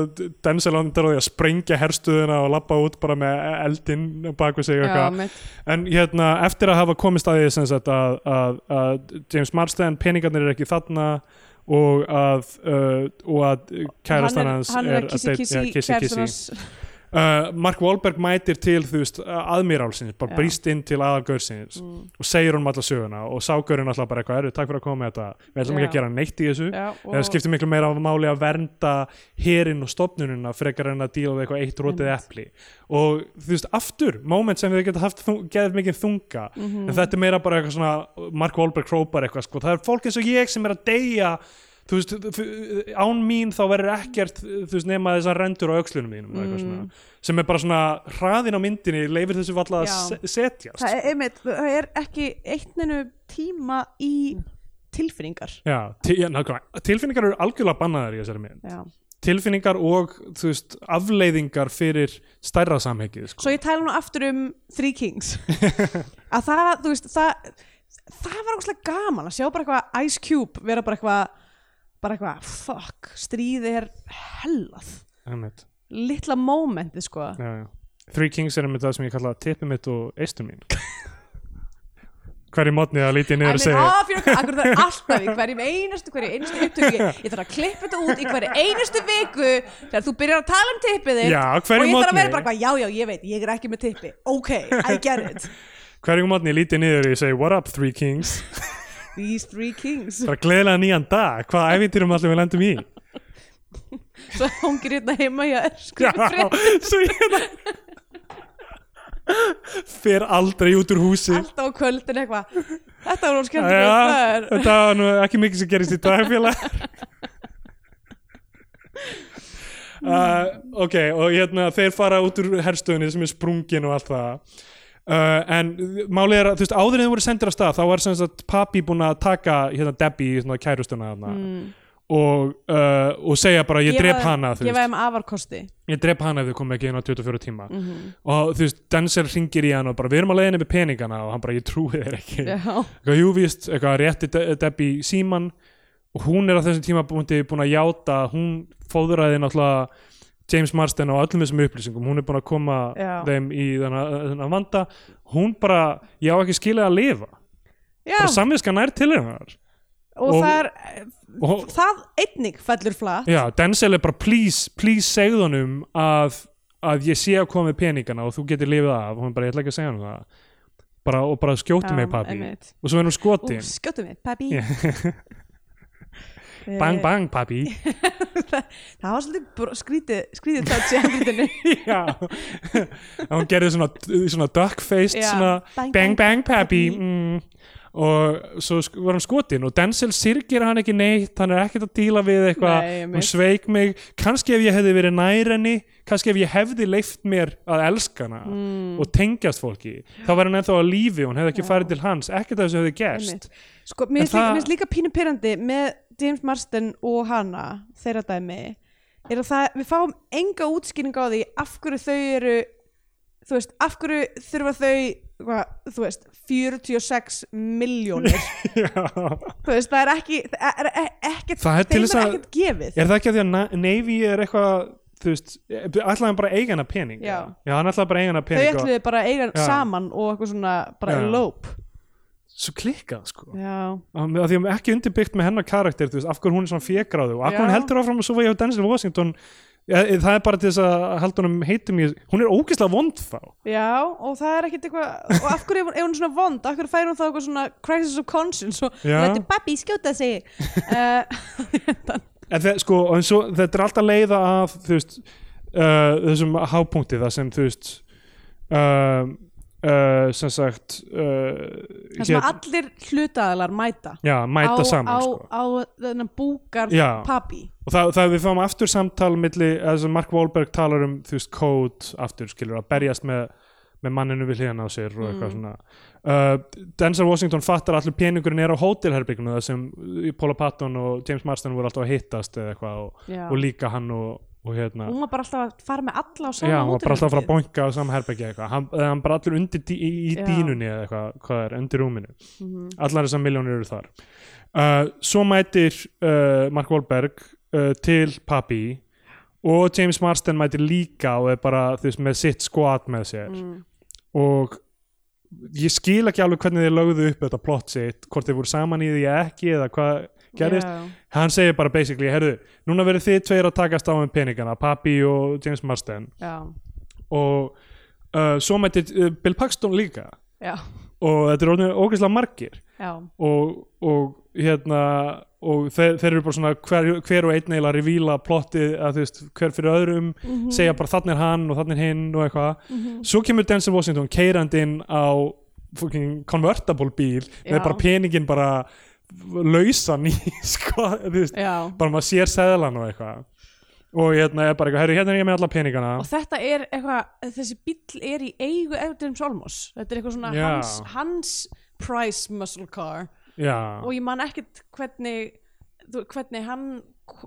Denzel hann er á því að sprengja herstuðina og lappa út bara með eldinn bak við sig eitthvað. en hérna eftir að hafa komist að því sem sagt að, að, að James Marsden peningarnir er ekki þarna og að, uh, og að kærastan hann hans er, hann er, að kissi kissi, kissi, kissi. Uh, Mark Wahlberg mætir til þú veist aðmírálsins, bara Já. brýst inn til aðalgaursins Mm. og segir honum alla söguna og ságurinn alltaf bara eitthvað, eru, takk fyrir að koma með þetta við ætlum ekki Já. að gera neitt í þessu Já, eða skiptir miklu meira máli að vernda hérinn og stopnununa frekar en að díla við eitthvað eitt rótið epli og þú veist, aftur, moment sem við geta haft geðið mikið þunga Mhm. en þetta er meira bara eitthvað svona Mark Wahlberg hrópar eitthvað, sko, það er fólk eins og ég sem er að deyja þú veist, án mín þá verður ekkert þú veist, nema þessar rendur á öxlunum mínum mm. Svona, sem er bara svona hraðin á myndinni leifir þessu valla að Já. se- setjast það er, einmitt, það er ekki eitt neinu tíma í tilfinningar Já, ja, nákvæmlega. tilfinningar eru algjörlega bannaðar í þessari mynd Já. tilfinningar og þú veist, afleiðingar fyrir stærra samhengið sko. svo ég tala nú aftur um Three Kings að það, þú veist, það það var óslega gaman að sjá bara eitthvað Ice Cube vera bara eitthvað bara eitthvað, fuck, stríði er hellað, litla momentið sko. Já, já. Three Kings er með það sem ég kalla tippi mitt og eistur mín. Hverju mótni að lítið niður mean, segja það er alltaf í hverjum einustu, hverju einustu upptöku. Ég þarf að klippa þetta út í hverju einustu viku þegar þú byrjar að tala um tippið þitt Já, og ég þarf að vera bara, eitthvað, já, já, ég veit, ég er ekki með tippi. Ok, I get it. Hverju mótni lítið niður og ég segi what up three kings these three kings. Bara gleðilega nýjan dag, hvaða æfintýrum allir við lendum í? Svo hongir hérna heima hjá Já, skrifa frétt svo ég hérna fer aldrei út úr húsi. Alltaf á kvöldin eitthvað. Þetta var það er þetta var nú ekki mikið sem gerist í dag félag. Uh, ok, og hérna þeir fara út úr herstöðinni sem er sprungin og allt það uh, en málið er að, þú veist, áður en þeir voru sendir á stað þá var sem sagt papi búin að taka hérna Debbie, svona kærustuna Mm. og, uh, og segja bara ég Gefa drep þeim- hana, þú veist. þeim afarkosti. Ég drep hana ef þau komið ekki inn á 24 tíma. Mhm. og þú veist, Denzel ringir í hann og bara við erum að leiðinni með peningana. Og hann bara ég trúi þér ekki. Já, eitthvað júvist, eitthvað rétti De Debbie síman og hún er á þessum tíma búin, að játa, hún fóðraði náttúrulega James Marsden á öllum þessum upplýsingum, hún er búin að koma Já. þeim í þennan, vanda. Hún bara, ég á ekki skilið að lifa. Já. bara samviska nær til hennar. Og, og- það er og það einnig fellur flatt. Já, Denzel er bara please, please segð honum að, að ég sé að koma með peningana og þú getur lifið af. Og hún bara, ég ætla ekki að segja hann það. Bara, og bara skjóti mig einmitt. og svo er hún Ú, skotin. skjóttu mig. Eh, bang bang papi það var svolítið skrítið skrítið touch í handritinu já hún gerði svona, svona duck-faced Já. svona Bang, bang bang papi. mm. Og svo var hann skotin og Denzel sirgir hann ekki neitt hann er ekkert að díla við eitthvað. Hún sveik mig, kannski ef ég hefði verið nær henni, kannski ef ég hefði leift mér að elska hana Mm. og tengjast fólki, þá var hann ennþá að lífi og hún hefði ekki Já. farið til hans, ekkert af þessu hefði gerst. Sko, mér finnst líka, það- finnst líka pínu pyrrandi með James Marsden og hana þeirra dæmi að það, við fáum enga útskýring á því af hverju þau eru þú veist, af hverju þurfa þau hva, þú veist, 46 miljónir Já. þú veist, það er ekki það er e- ekkert, Það er þeim er að- ekkert gefið Er það ekki að því að Na- Navy er eitthvað þú veist, ætlaði hann bara að eiga hana pening Já. hann ætlaði bara að eiga hana þau pening og ætluðu bara að eiga Já. saman og eitthvað svona, bara Já. elope svo klikkað sko já, að að því að ekki undirbyggt með hennar karakter þú veist, af hverju hún er svona fégráðu og af hverju hún Já. heldur áfram að svo var ég á Denzel Washington ja, það er bara til þess að halda honum heitum í hún er ógeðslega vond þá. Já, og það er ekkit eitthvað og af hverju er hún- er svona vond, af hverju fær hún þá eitthvað svona crisis of conscience og Já. lætur babbi skjóta sig? Uh, en það, sko, svo, þetta er alltaf leiða af veist uh, þessum hápunkti það sem þú veist uh, uh, sem sagt uh, sem allir hlutaðalar mæta. Já, mæta á, saman á, sko. á þennan búkar pappi og það, það við fáum aftur samtal milli, Mark Wahlberg talar um þú veist, kód aftur, skilur, að berjast með með manninu við hliðan á sér og eitthvað Mm. svona. Uh, Denzel Washington fattar allur peningurinn er á hótelherbygginu það sem Paula Patton og James Marsden voru alltaf að hittast eða eitthvað og, og líka hann og hérna hún var bara alltaf að fara með alla á sama Já, hann var bara alltaf að fara að boinka á sama herbyggja eitthvað. Hann, hann bara allur undir dí, í, í dínunni eða eitthvað, hvað er, undir rúminu. Mhm. allar þessar miljónir eru þar. Uh, svo mætir uh, Mark Wahlberg uh, til Papi. Og James Marsden mætir líka og er bara veist, með sitt squad með sér. Mm. og ég skil ekki alveg hvernig þeir lögðu upp þetta plott sitt, hvort þeir voru saman í því ekki eða hvað gerðist Já. hann segir bara basically, herðu, núna verður þið tveir að takast á með peningana, Papi og James Marsden Já. og uh, svo mætir uh, Bill Paxton líka Já. og þetta er orðinu ógeðslega margir og, og hérna og þeir, þeir eru bara svona hver, hver og einn að revíla plottið að þú veist hver fyrir öðrum, Mhm. segja bara þannig er hann og þannig er hinn og eitthvað Mhm. svo kemur Denzel Washington keirandi inn á fucking convertible bíl með Já. bara peningin bara lausan í sko, veist, bara maður sér seðlan og eitthvað. Og hérna er bara eitthvað, herru hérna er ég með alla peningana. Og þetta er eitthvað þessi bíll er í eigu Evdens Olmos. Þetta er eitthvað svona hans, hans price muscle car. Já, og ég man ekkert hvernig þú, hvernig hann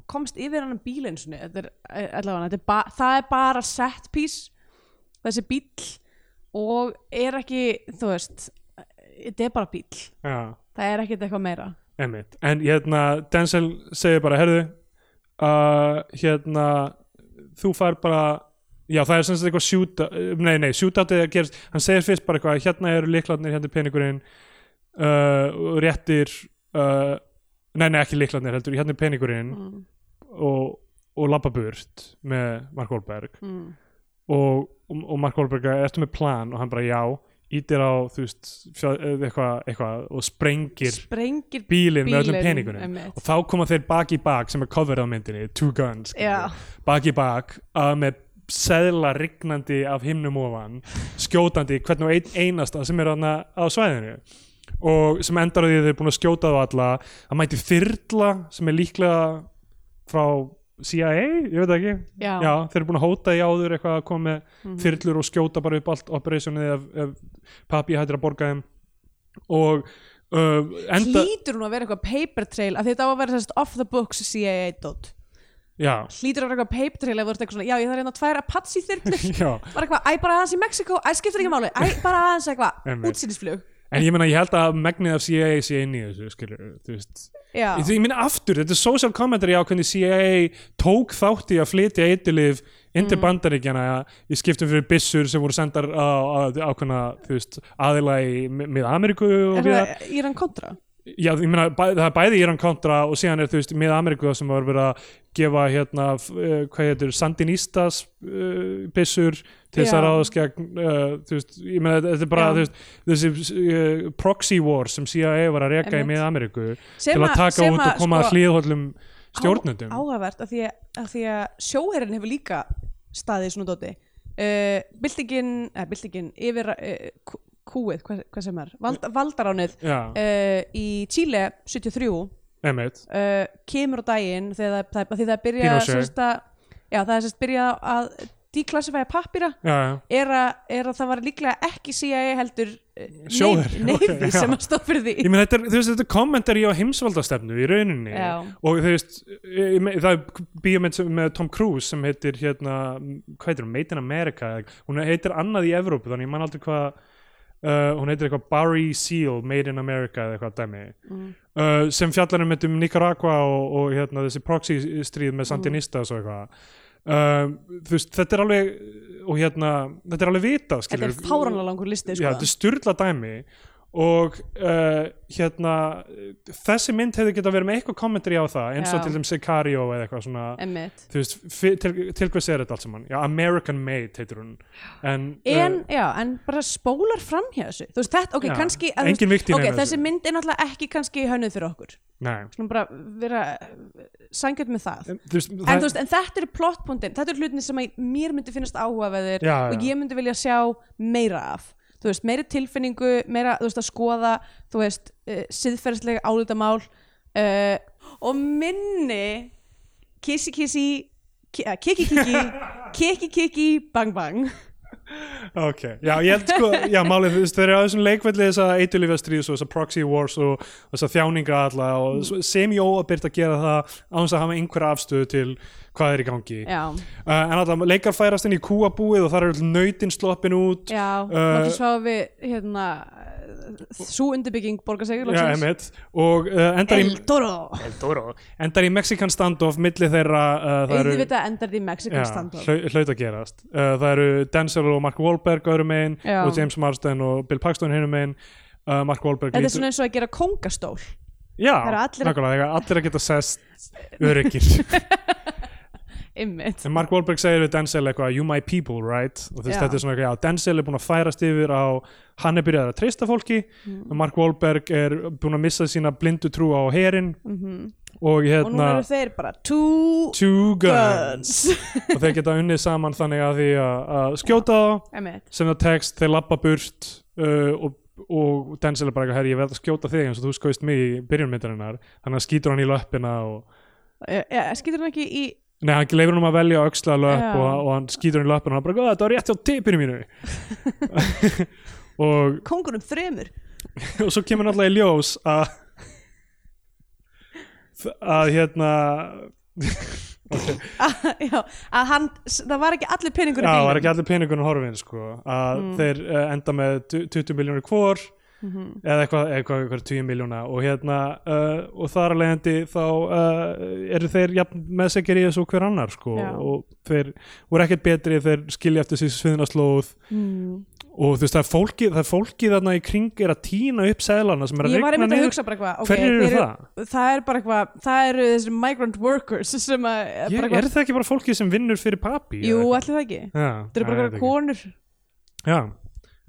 komst yfir hann bíl eins og ba það er bara set piece þessi bíl og er ekki, þú veist þetta er bara bíl, já það er ekkert eitthvað meira. Einmitt. En hérna Denzel segir bara, herðu uh, hérna þú fær bara já það er sem sagt eitthvað shoot nei nei, shootoutið að gerast hann segir fyrst bara eitthvað, hérna eru líklarnir hérna er peningurinn uh, réttir uh, nei, nei, ekki líklarnir heldur, hérna er peningurinn mm, og, og labba burt með Mark Wahlberg. Mm. og, og, Mark Wahlberg er ertu með plan? Og hann bara já ítir á þú veist eitthvað eitthva, og sprengir sprengir bílinn með öllum peningunum einmitt. og þá koma þeir bak í bak sem er coverið á myndinni Two Guns skilurðu. bak í bak að með seðla rignandi af himnum ofan skjótandi hvern og einn einasta sem er þarna á svæðinu og sem endar á því að þeir eru búin að skjóta á alla að mæti þyrla sem er líklega frá CIA, ég veit ekki. Já. þeir eru búin að hóta í áður eitthvað að koma með Mhm. þyrlur og skjóta bara upp allt operationið ef, ef papi hættir að borga þeim. Og uh, enda hlýtur hún að vera eitthvað paper trail af því þetta á að vera sérst off the books CIA dot. Já, hlýtur að vera eitthvað paper trail ef þú ert eitthvað svona, já ég þarf hérna tvær Apache þyrlur. Já. Bara eitthvað, æ bara aðeins í Mexiko, æ skiptir ekki máli æ bara aðeins eitthvað, útsýnisflug En ég meina, ég held að megnið af CIA sé inn í þessu, skilur, þú veist. Ég, ég meina aftur, þetta er social commentary á hvernig CIA tók þátt í að flytja eitilif inn til Mm. bandaríkjana í skiptum fyrir byssur sem voru sendar á, á, ákveðna, þú veist, aðila í mið Ameríku og er það Íran kontra? Já, ég meina, bæ, það er bæði Íran kontra og síðan er, þú veist, mið Ameríku sem var verið að gefa, hérna, uh, hvað heitir, Sandinistas uh, byssur til þess að ráðast gegn, uh, þú veist, ég meina, þetta er bara, veist, þessi proxy war sem CIA var að reka í mið Ameríku til að taka út og koma að sko, hlýðhóllum stjórnendum. áhugavert af því að, að sjóherrin hefur líka staðið svona dóti. Byltingin, eða byltingin yfir kúið, hvað, hvað sem er Vald, valdaránið uh, í Chile 73 uh, einmitt. kemur á daginn þegar það, það, það byrja Pinochet. sérst að, já, það er sérst byrja að deklassifæja pappira Já, já. er að, er að það var líklega ekki CIA heldur uh, Sjóherinn, Navy ok, já. sem að stóð fyrir því Ég meina, þetta er, þetta er kommentari á heimsvaldastefnu í rauninni Já. og þú veist, ég það er sem- með Tom Cruise sem heitir hérna, hvað heitir hún, Made in America hún heitir annað í Evrópu þannig ég man aldrei hvað uh, hún heitir eitthvað Barry Seal Made in America eða eitthvað dæmi. Mm. uh, sem fjallar um þetta um Nicaragua og, og hérna, þessi proxy stríð með Sandinistas og eitthvað. Þú veist, þetta er alveg og hérna, þetta er alveg vitað þetta er fáranlega langur listi sko. þetta er styrla dæmi og uh, hérna þessi mynd hefði getað verið með eitthvað kommentari á það eins og Já. til þeim Sicario eða eitthvað svona Einmitt. þú veist, fi- til, til hvers er þetta allt saman já, American Made heitir hún en, en, uh, já, en bara spólar fram hjá þessu þú veist, þetta, ok, Já, kannski að, þú engin vikt í ok, neinu þessi þessu. mynd er náttúrulega ekki kannski hönnuð fyrir okkur nei, svona bara vera sangjart með það en, þú veist, en, þú veist, en þetta eru plottpuntin, þetta eru hlutin sem að mér myndi finnast áhugaveðir Já, og já. ég myndi vilja sjá meira af þú veist, meiri tilfinningu, meira þú veist, að skoða, þú veist uh, siðferðslega álitamál uh, og minni kissi kissi ki- eh, kiki kiki kiki kiki bang bang ok, já, ég held sko já, málið, þú veist, þeir eru á þessum leikvelli þess að eitulífa stríðs og þess að proxy wars og þess að þjáninga alla og sem ég óabyrt að gera það á þess að hafa einhverja afstöðu til hvað er í gangi. Uh, en alltaf leikar færast inn í kúabúið og þar eru nautin sloppin út. Já, Uh, náttúrulega svo við hérna svo undirbygging borgar sig Já, loksins. einmitt. og uh, endar, El í, Toro Eldoro. endar í Mexican standoff milli þeirra uh, það eru endar því Mexican já, standoff hlau- hlaut að gerast uh, það eru Denzel og Mark Wahlberg öðrum megin Já. og James Marsden og Bill Paxton hinum megin uh, Mark Wahlberg þetta er svona eins og að gera kongastól já, það eru allir- allir að geta sest öryggir ymmit En Mark Wahlberg segir við Denzel eitthvað You my people, right? Og þess þetta er svona eitthvað, já, Denzel er búin að færast yfir á hann er byrjað að treysta fólki Mm. Mark Wahlberg er búin að missa sína blindu trú á herin Mhm. og og nú hérna eru þeir bara two Two Guns. guns. Og þeir geta unnið saman þannig að því að, skjóta þá sem það tekst, þeir lappa burt uh, og, og Denzel er bara eitthvað, herri, ég verð að skjóta þig eins og þú skóist mig í byrjunmyndarinnar. Þannig að skýtur hann í löppina og skýtur hann ekki í Nei, hann leifur hann um að velja öxla löpp Já. og, og hann skýtur hann í löppina og hann bara, "Góða, þetta var rétt á tipinu mínu. Og, kongunum þremur. Og svo kemur náttúrulega í ljós að að hérna já, að hann, það var ekki allir peningur í já, bílum var ekki allir peningunum horfin sko, að Mm. þeir uh, enda með tu- 20 miljónir hvor Mhm. eða eitthvað, eitthvað, eitthvað 20 miljóna og hérna uh, og þar að leiðandi þá uh, eru þeir jafn meðsekir í þessu hver annar sko Já. og þeir voru ekkert betri þeir skilja eftir þessi sviðna slóð mm. og þú veist það er fólki, það er fólki þarna í kring er að tína upp seðlana sem er að regna niður hugsa bara eitthvað ok, hverju eru það? Það er bara eitthvað, það eru þessi migrant workers sem að Ég, er það ekki bara fólki sem vinnur fyrir papi? Jú, allir það ekki Það eru bara eitthvað konur Já,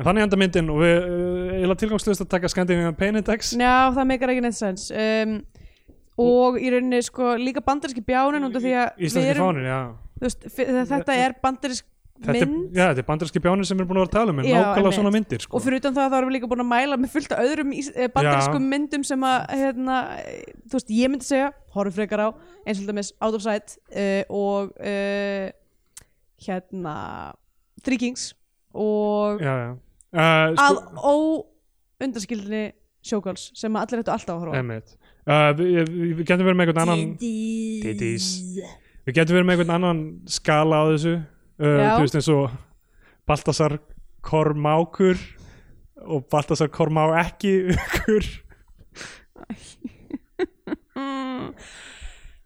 en þannig enda myndin og við uh, eiginlega tilgangslust að taka Scandinavian Pain Index. Já, það meikar ekki neitt sens. Um, Og í rauninni sko líka bandaríski bjánin út af því að erum- fánin, já. veist, þetta er bandarísk Þetta er, já, þetta er bandarski bjánir sem við erum búin að vera að tala um en nákvæmlega svona myndir sko. og fyrir utan það þá erum við líka búin að mæla með fullt af öðrum eh, bandarískum myndum sem að hérna, eh, þú veist, ég myndi segja horfum frekar á, eins og dæmis Out of Sight uh, og uh, hérna Three Kings og Já, já uh, að óundarskildinni Showgirls sem að allir ættu alltaf að horfa. Uh, við, við, getum verið með einhvern annan Titties. Við getum verið með einhvern annan skala á þessu uh, Já. Þú veist eins og Baltasar Kormákur og Baltasar Kormá ekki ykkur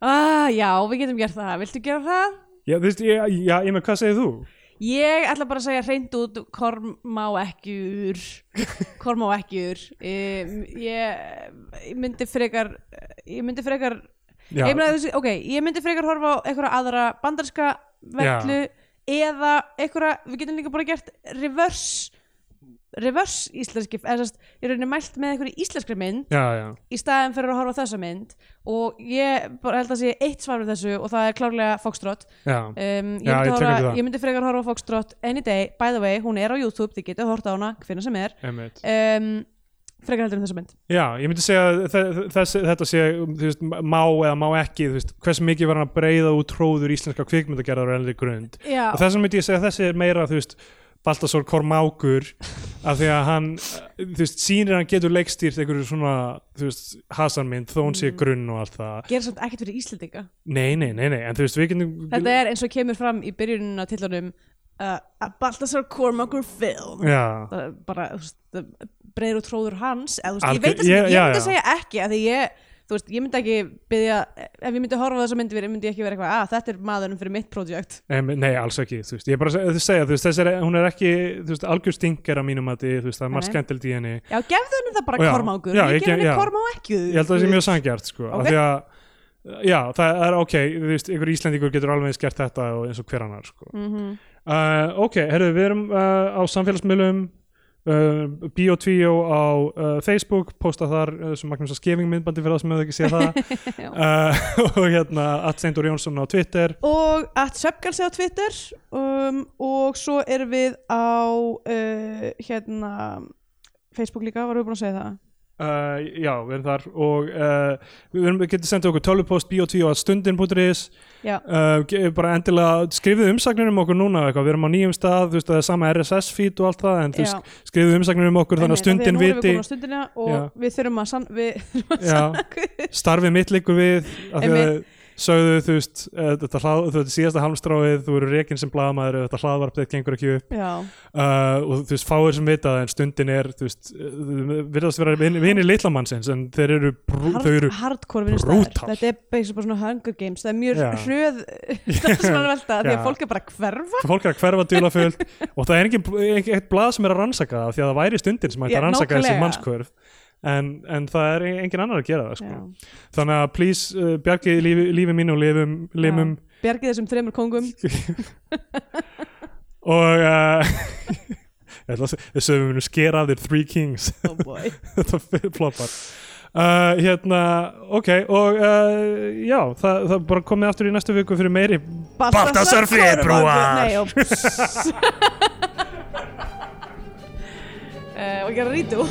ah, já, við getum gert það viltu gera það? Já, þú veist, ég, já, ég með hvað segir þú? Ég ætla bara að segja hreint út kormá ekkjur kormá ekkjur ég, ég myndi frekar ég myndi frekar ég, myndi, ok, ég myndi frekar horfa á einhverja aðra bandarska vellu eða einhverja, við getum líka bara gert reverse reverse íslenski, eða ég rauninni mælt með einhverju íslenskri mynd já, já, í staðin fyrir að horfa þessa mynd. Og ég bara held að sé eitt svar við þessu og það er klárlega Foxtrot. Um, ég, ég ég myndi frekar horfa Foxtrot any day, by the way, hún er á YouTube þið getið hort á hana, hvernig sem er. Um, frekar heldur en þessa mynd. Já, ég myndi segja að þetta sé veist, má eða má ekki veist, hvers mikið var hann að breyða út tróður íslenska kvikmyndagerðar og ennli grund. Já, og þess vegna myndi ég segja að þessi er meira þú veist, Baltasar Kormákur af því að hann þú veist, sýnir að hann getur leikstýrt einhverju svona þú veist, hasanmynd þó hún sé Mm. grunn og allt það gerir samt ekkert fyrir Íslendinga nei, nei, nei, nei, en þú veist, við getum Þetta er eins og kemur fram í byrjunin á tillunum uh, að Baltasar Kormakur film já, Það bara, þú veist, það breiður og tróður hans eða, þú veist, Algjör- ég veit að ég- ég, já, myndi já. segja segja ekki að því ég, þú veist, ég myndi ekki byggja, ef ég myndi horfa á þessa myndi myndi ég ekki vera eitthvað, að þetta er maðurinn fyrir mitt projekt em, nei, alls ekki þú veist, ég er bara að segja, þú veist, þessi er, hún er ekki þú veist, algjör stinker að mínum að þú veist, það er margt Nei. skemmtilegt í henni Já, gefðu henni það bara Já, kormákur já, ég gef henni já. kormá ekki ég held að það sé mjög sangjart sko, Ok. af því að já, það er ok, þú veist, einhver Íslendingur getur alveg eins gert þetta og eins og hver annar sko. mm -hmm. uh, ok, herru, uh, uh, Bio2 á uh, Facebook posta þar uh, sem Magnús að skefing myndbandi fyrir það sem hefur ekki séð það. Uh, og hérna at Steindur Jónsson á Twitter. Og at Svepgalsi á Twitter um, og svo erum við á uh, hérna Facebook líka, varum við búin að segja það Uh, já, við erum þar og uh, við erum, getur sendið okkur tölvupost bio2 á stundin.is Já, uh, ge- bara endilega skrifið umsagnir um okkur núna eitthvað, við erum á nýjum stað þú veist það er sama RSS feed og allt það en já. skrifið umsagnir um okkur þannig að stundin nú erum viti við komin á stundina og Já. við þurfum að, sann, við þurfum að sanna starfið mitt líkur við af því að Einmitt. Sögðu þú veist uh, þetta, hlað, þetta síðasta halmstráið þú eru rekin sem blaðamaður þetta hlaðvarp þetta gengur ekki upp. Uh, og þú veist fáir sem vita en stundin er þú veist uh, virðast vera vin- vinir litlamannsins en þeir eru, brú, Hard, þau eru brutal. Þetta er bara svona Hunger Games. Það er mjög Já. hröð starfsmannavelta því að fólk er bara að hverfa. Fólk er að hverfa djúlafullt og það er engin eitt blað sem er að rannsaka það því að það væri stundin sem ætti að rannsaka þessi nákvæmlega. En, en það er engin annar að gera það sko. Þannig að please uh, bjargið lífi, lífi mínu og lifum, limum. Bjargið þessum þremur kongum og uh, ég ætla að segja- þess að við munum skera af þér Three Kings. Oh boy. Þetta floppar. Uh, hérna, ok og uh, já, það, það bara komið aftur í næstu viku fyrir meiri Baltasar febrúar. Nei, óps uh, Og gera rítú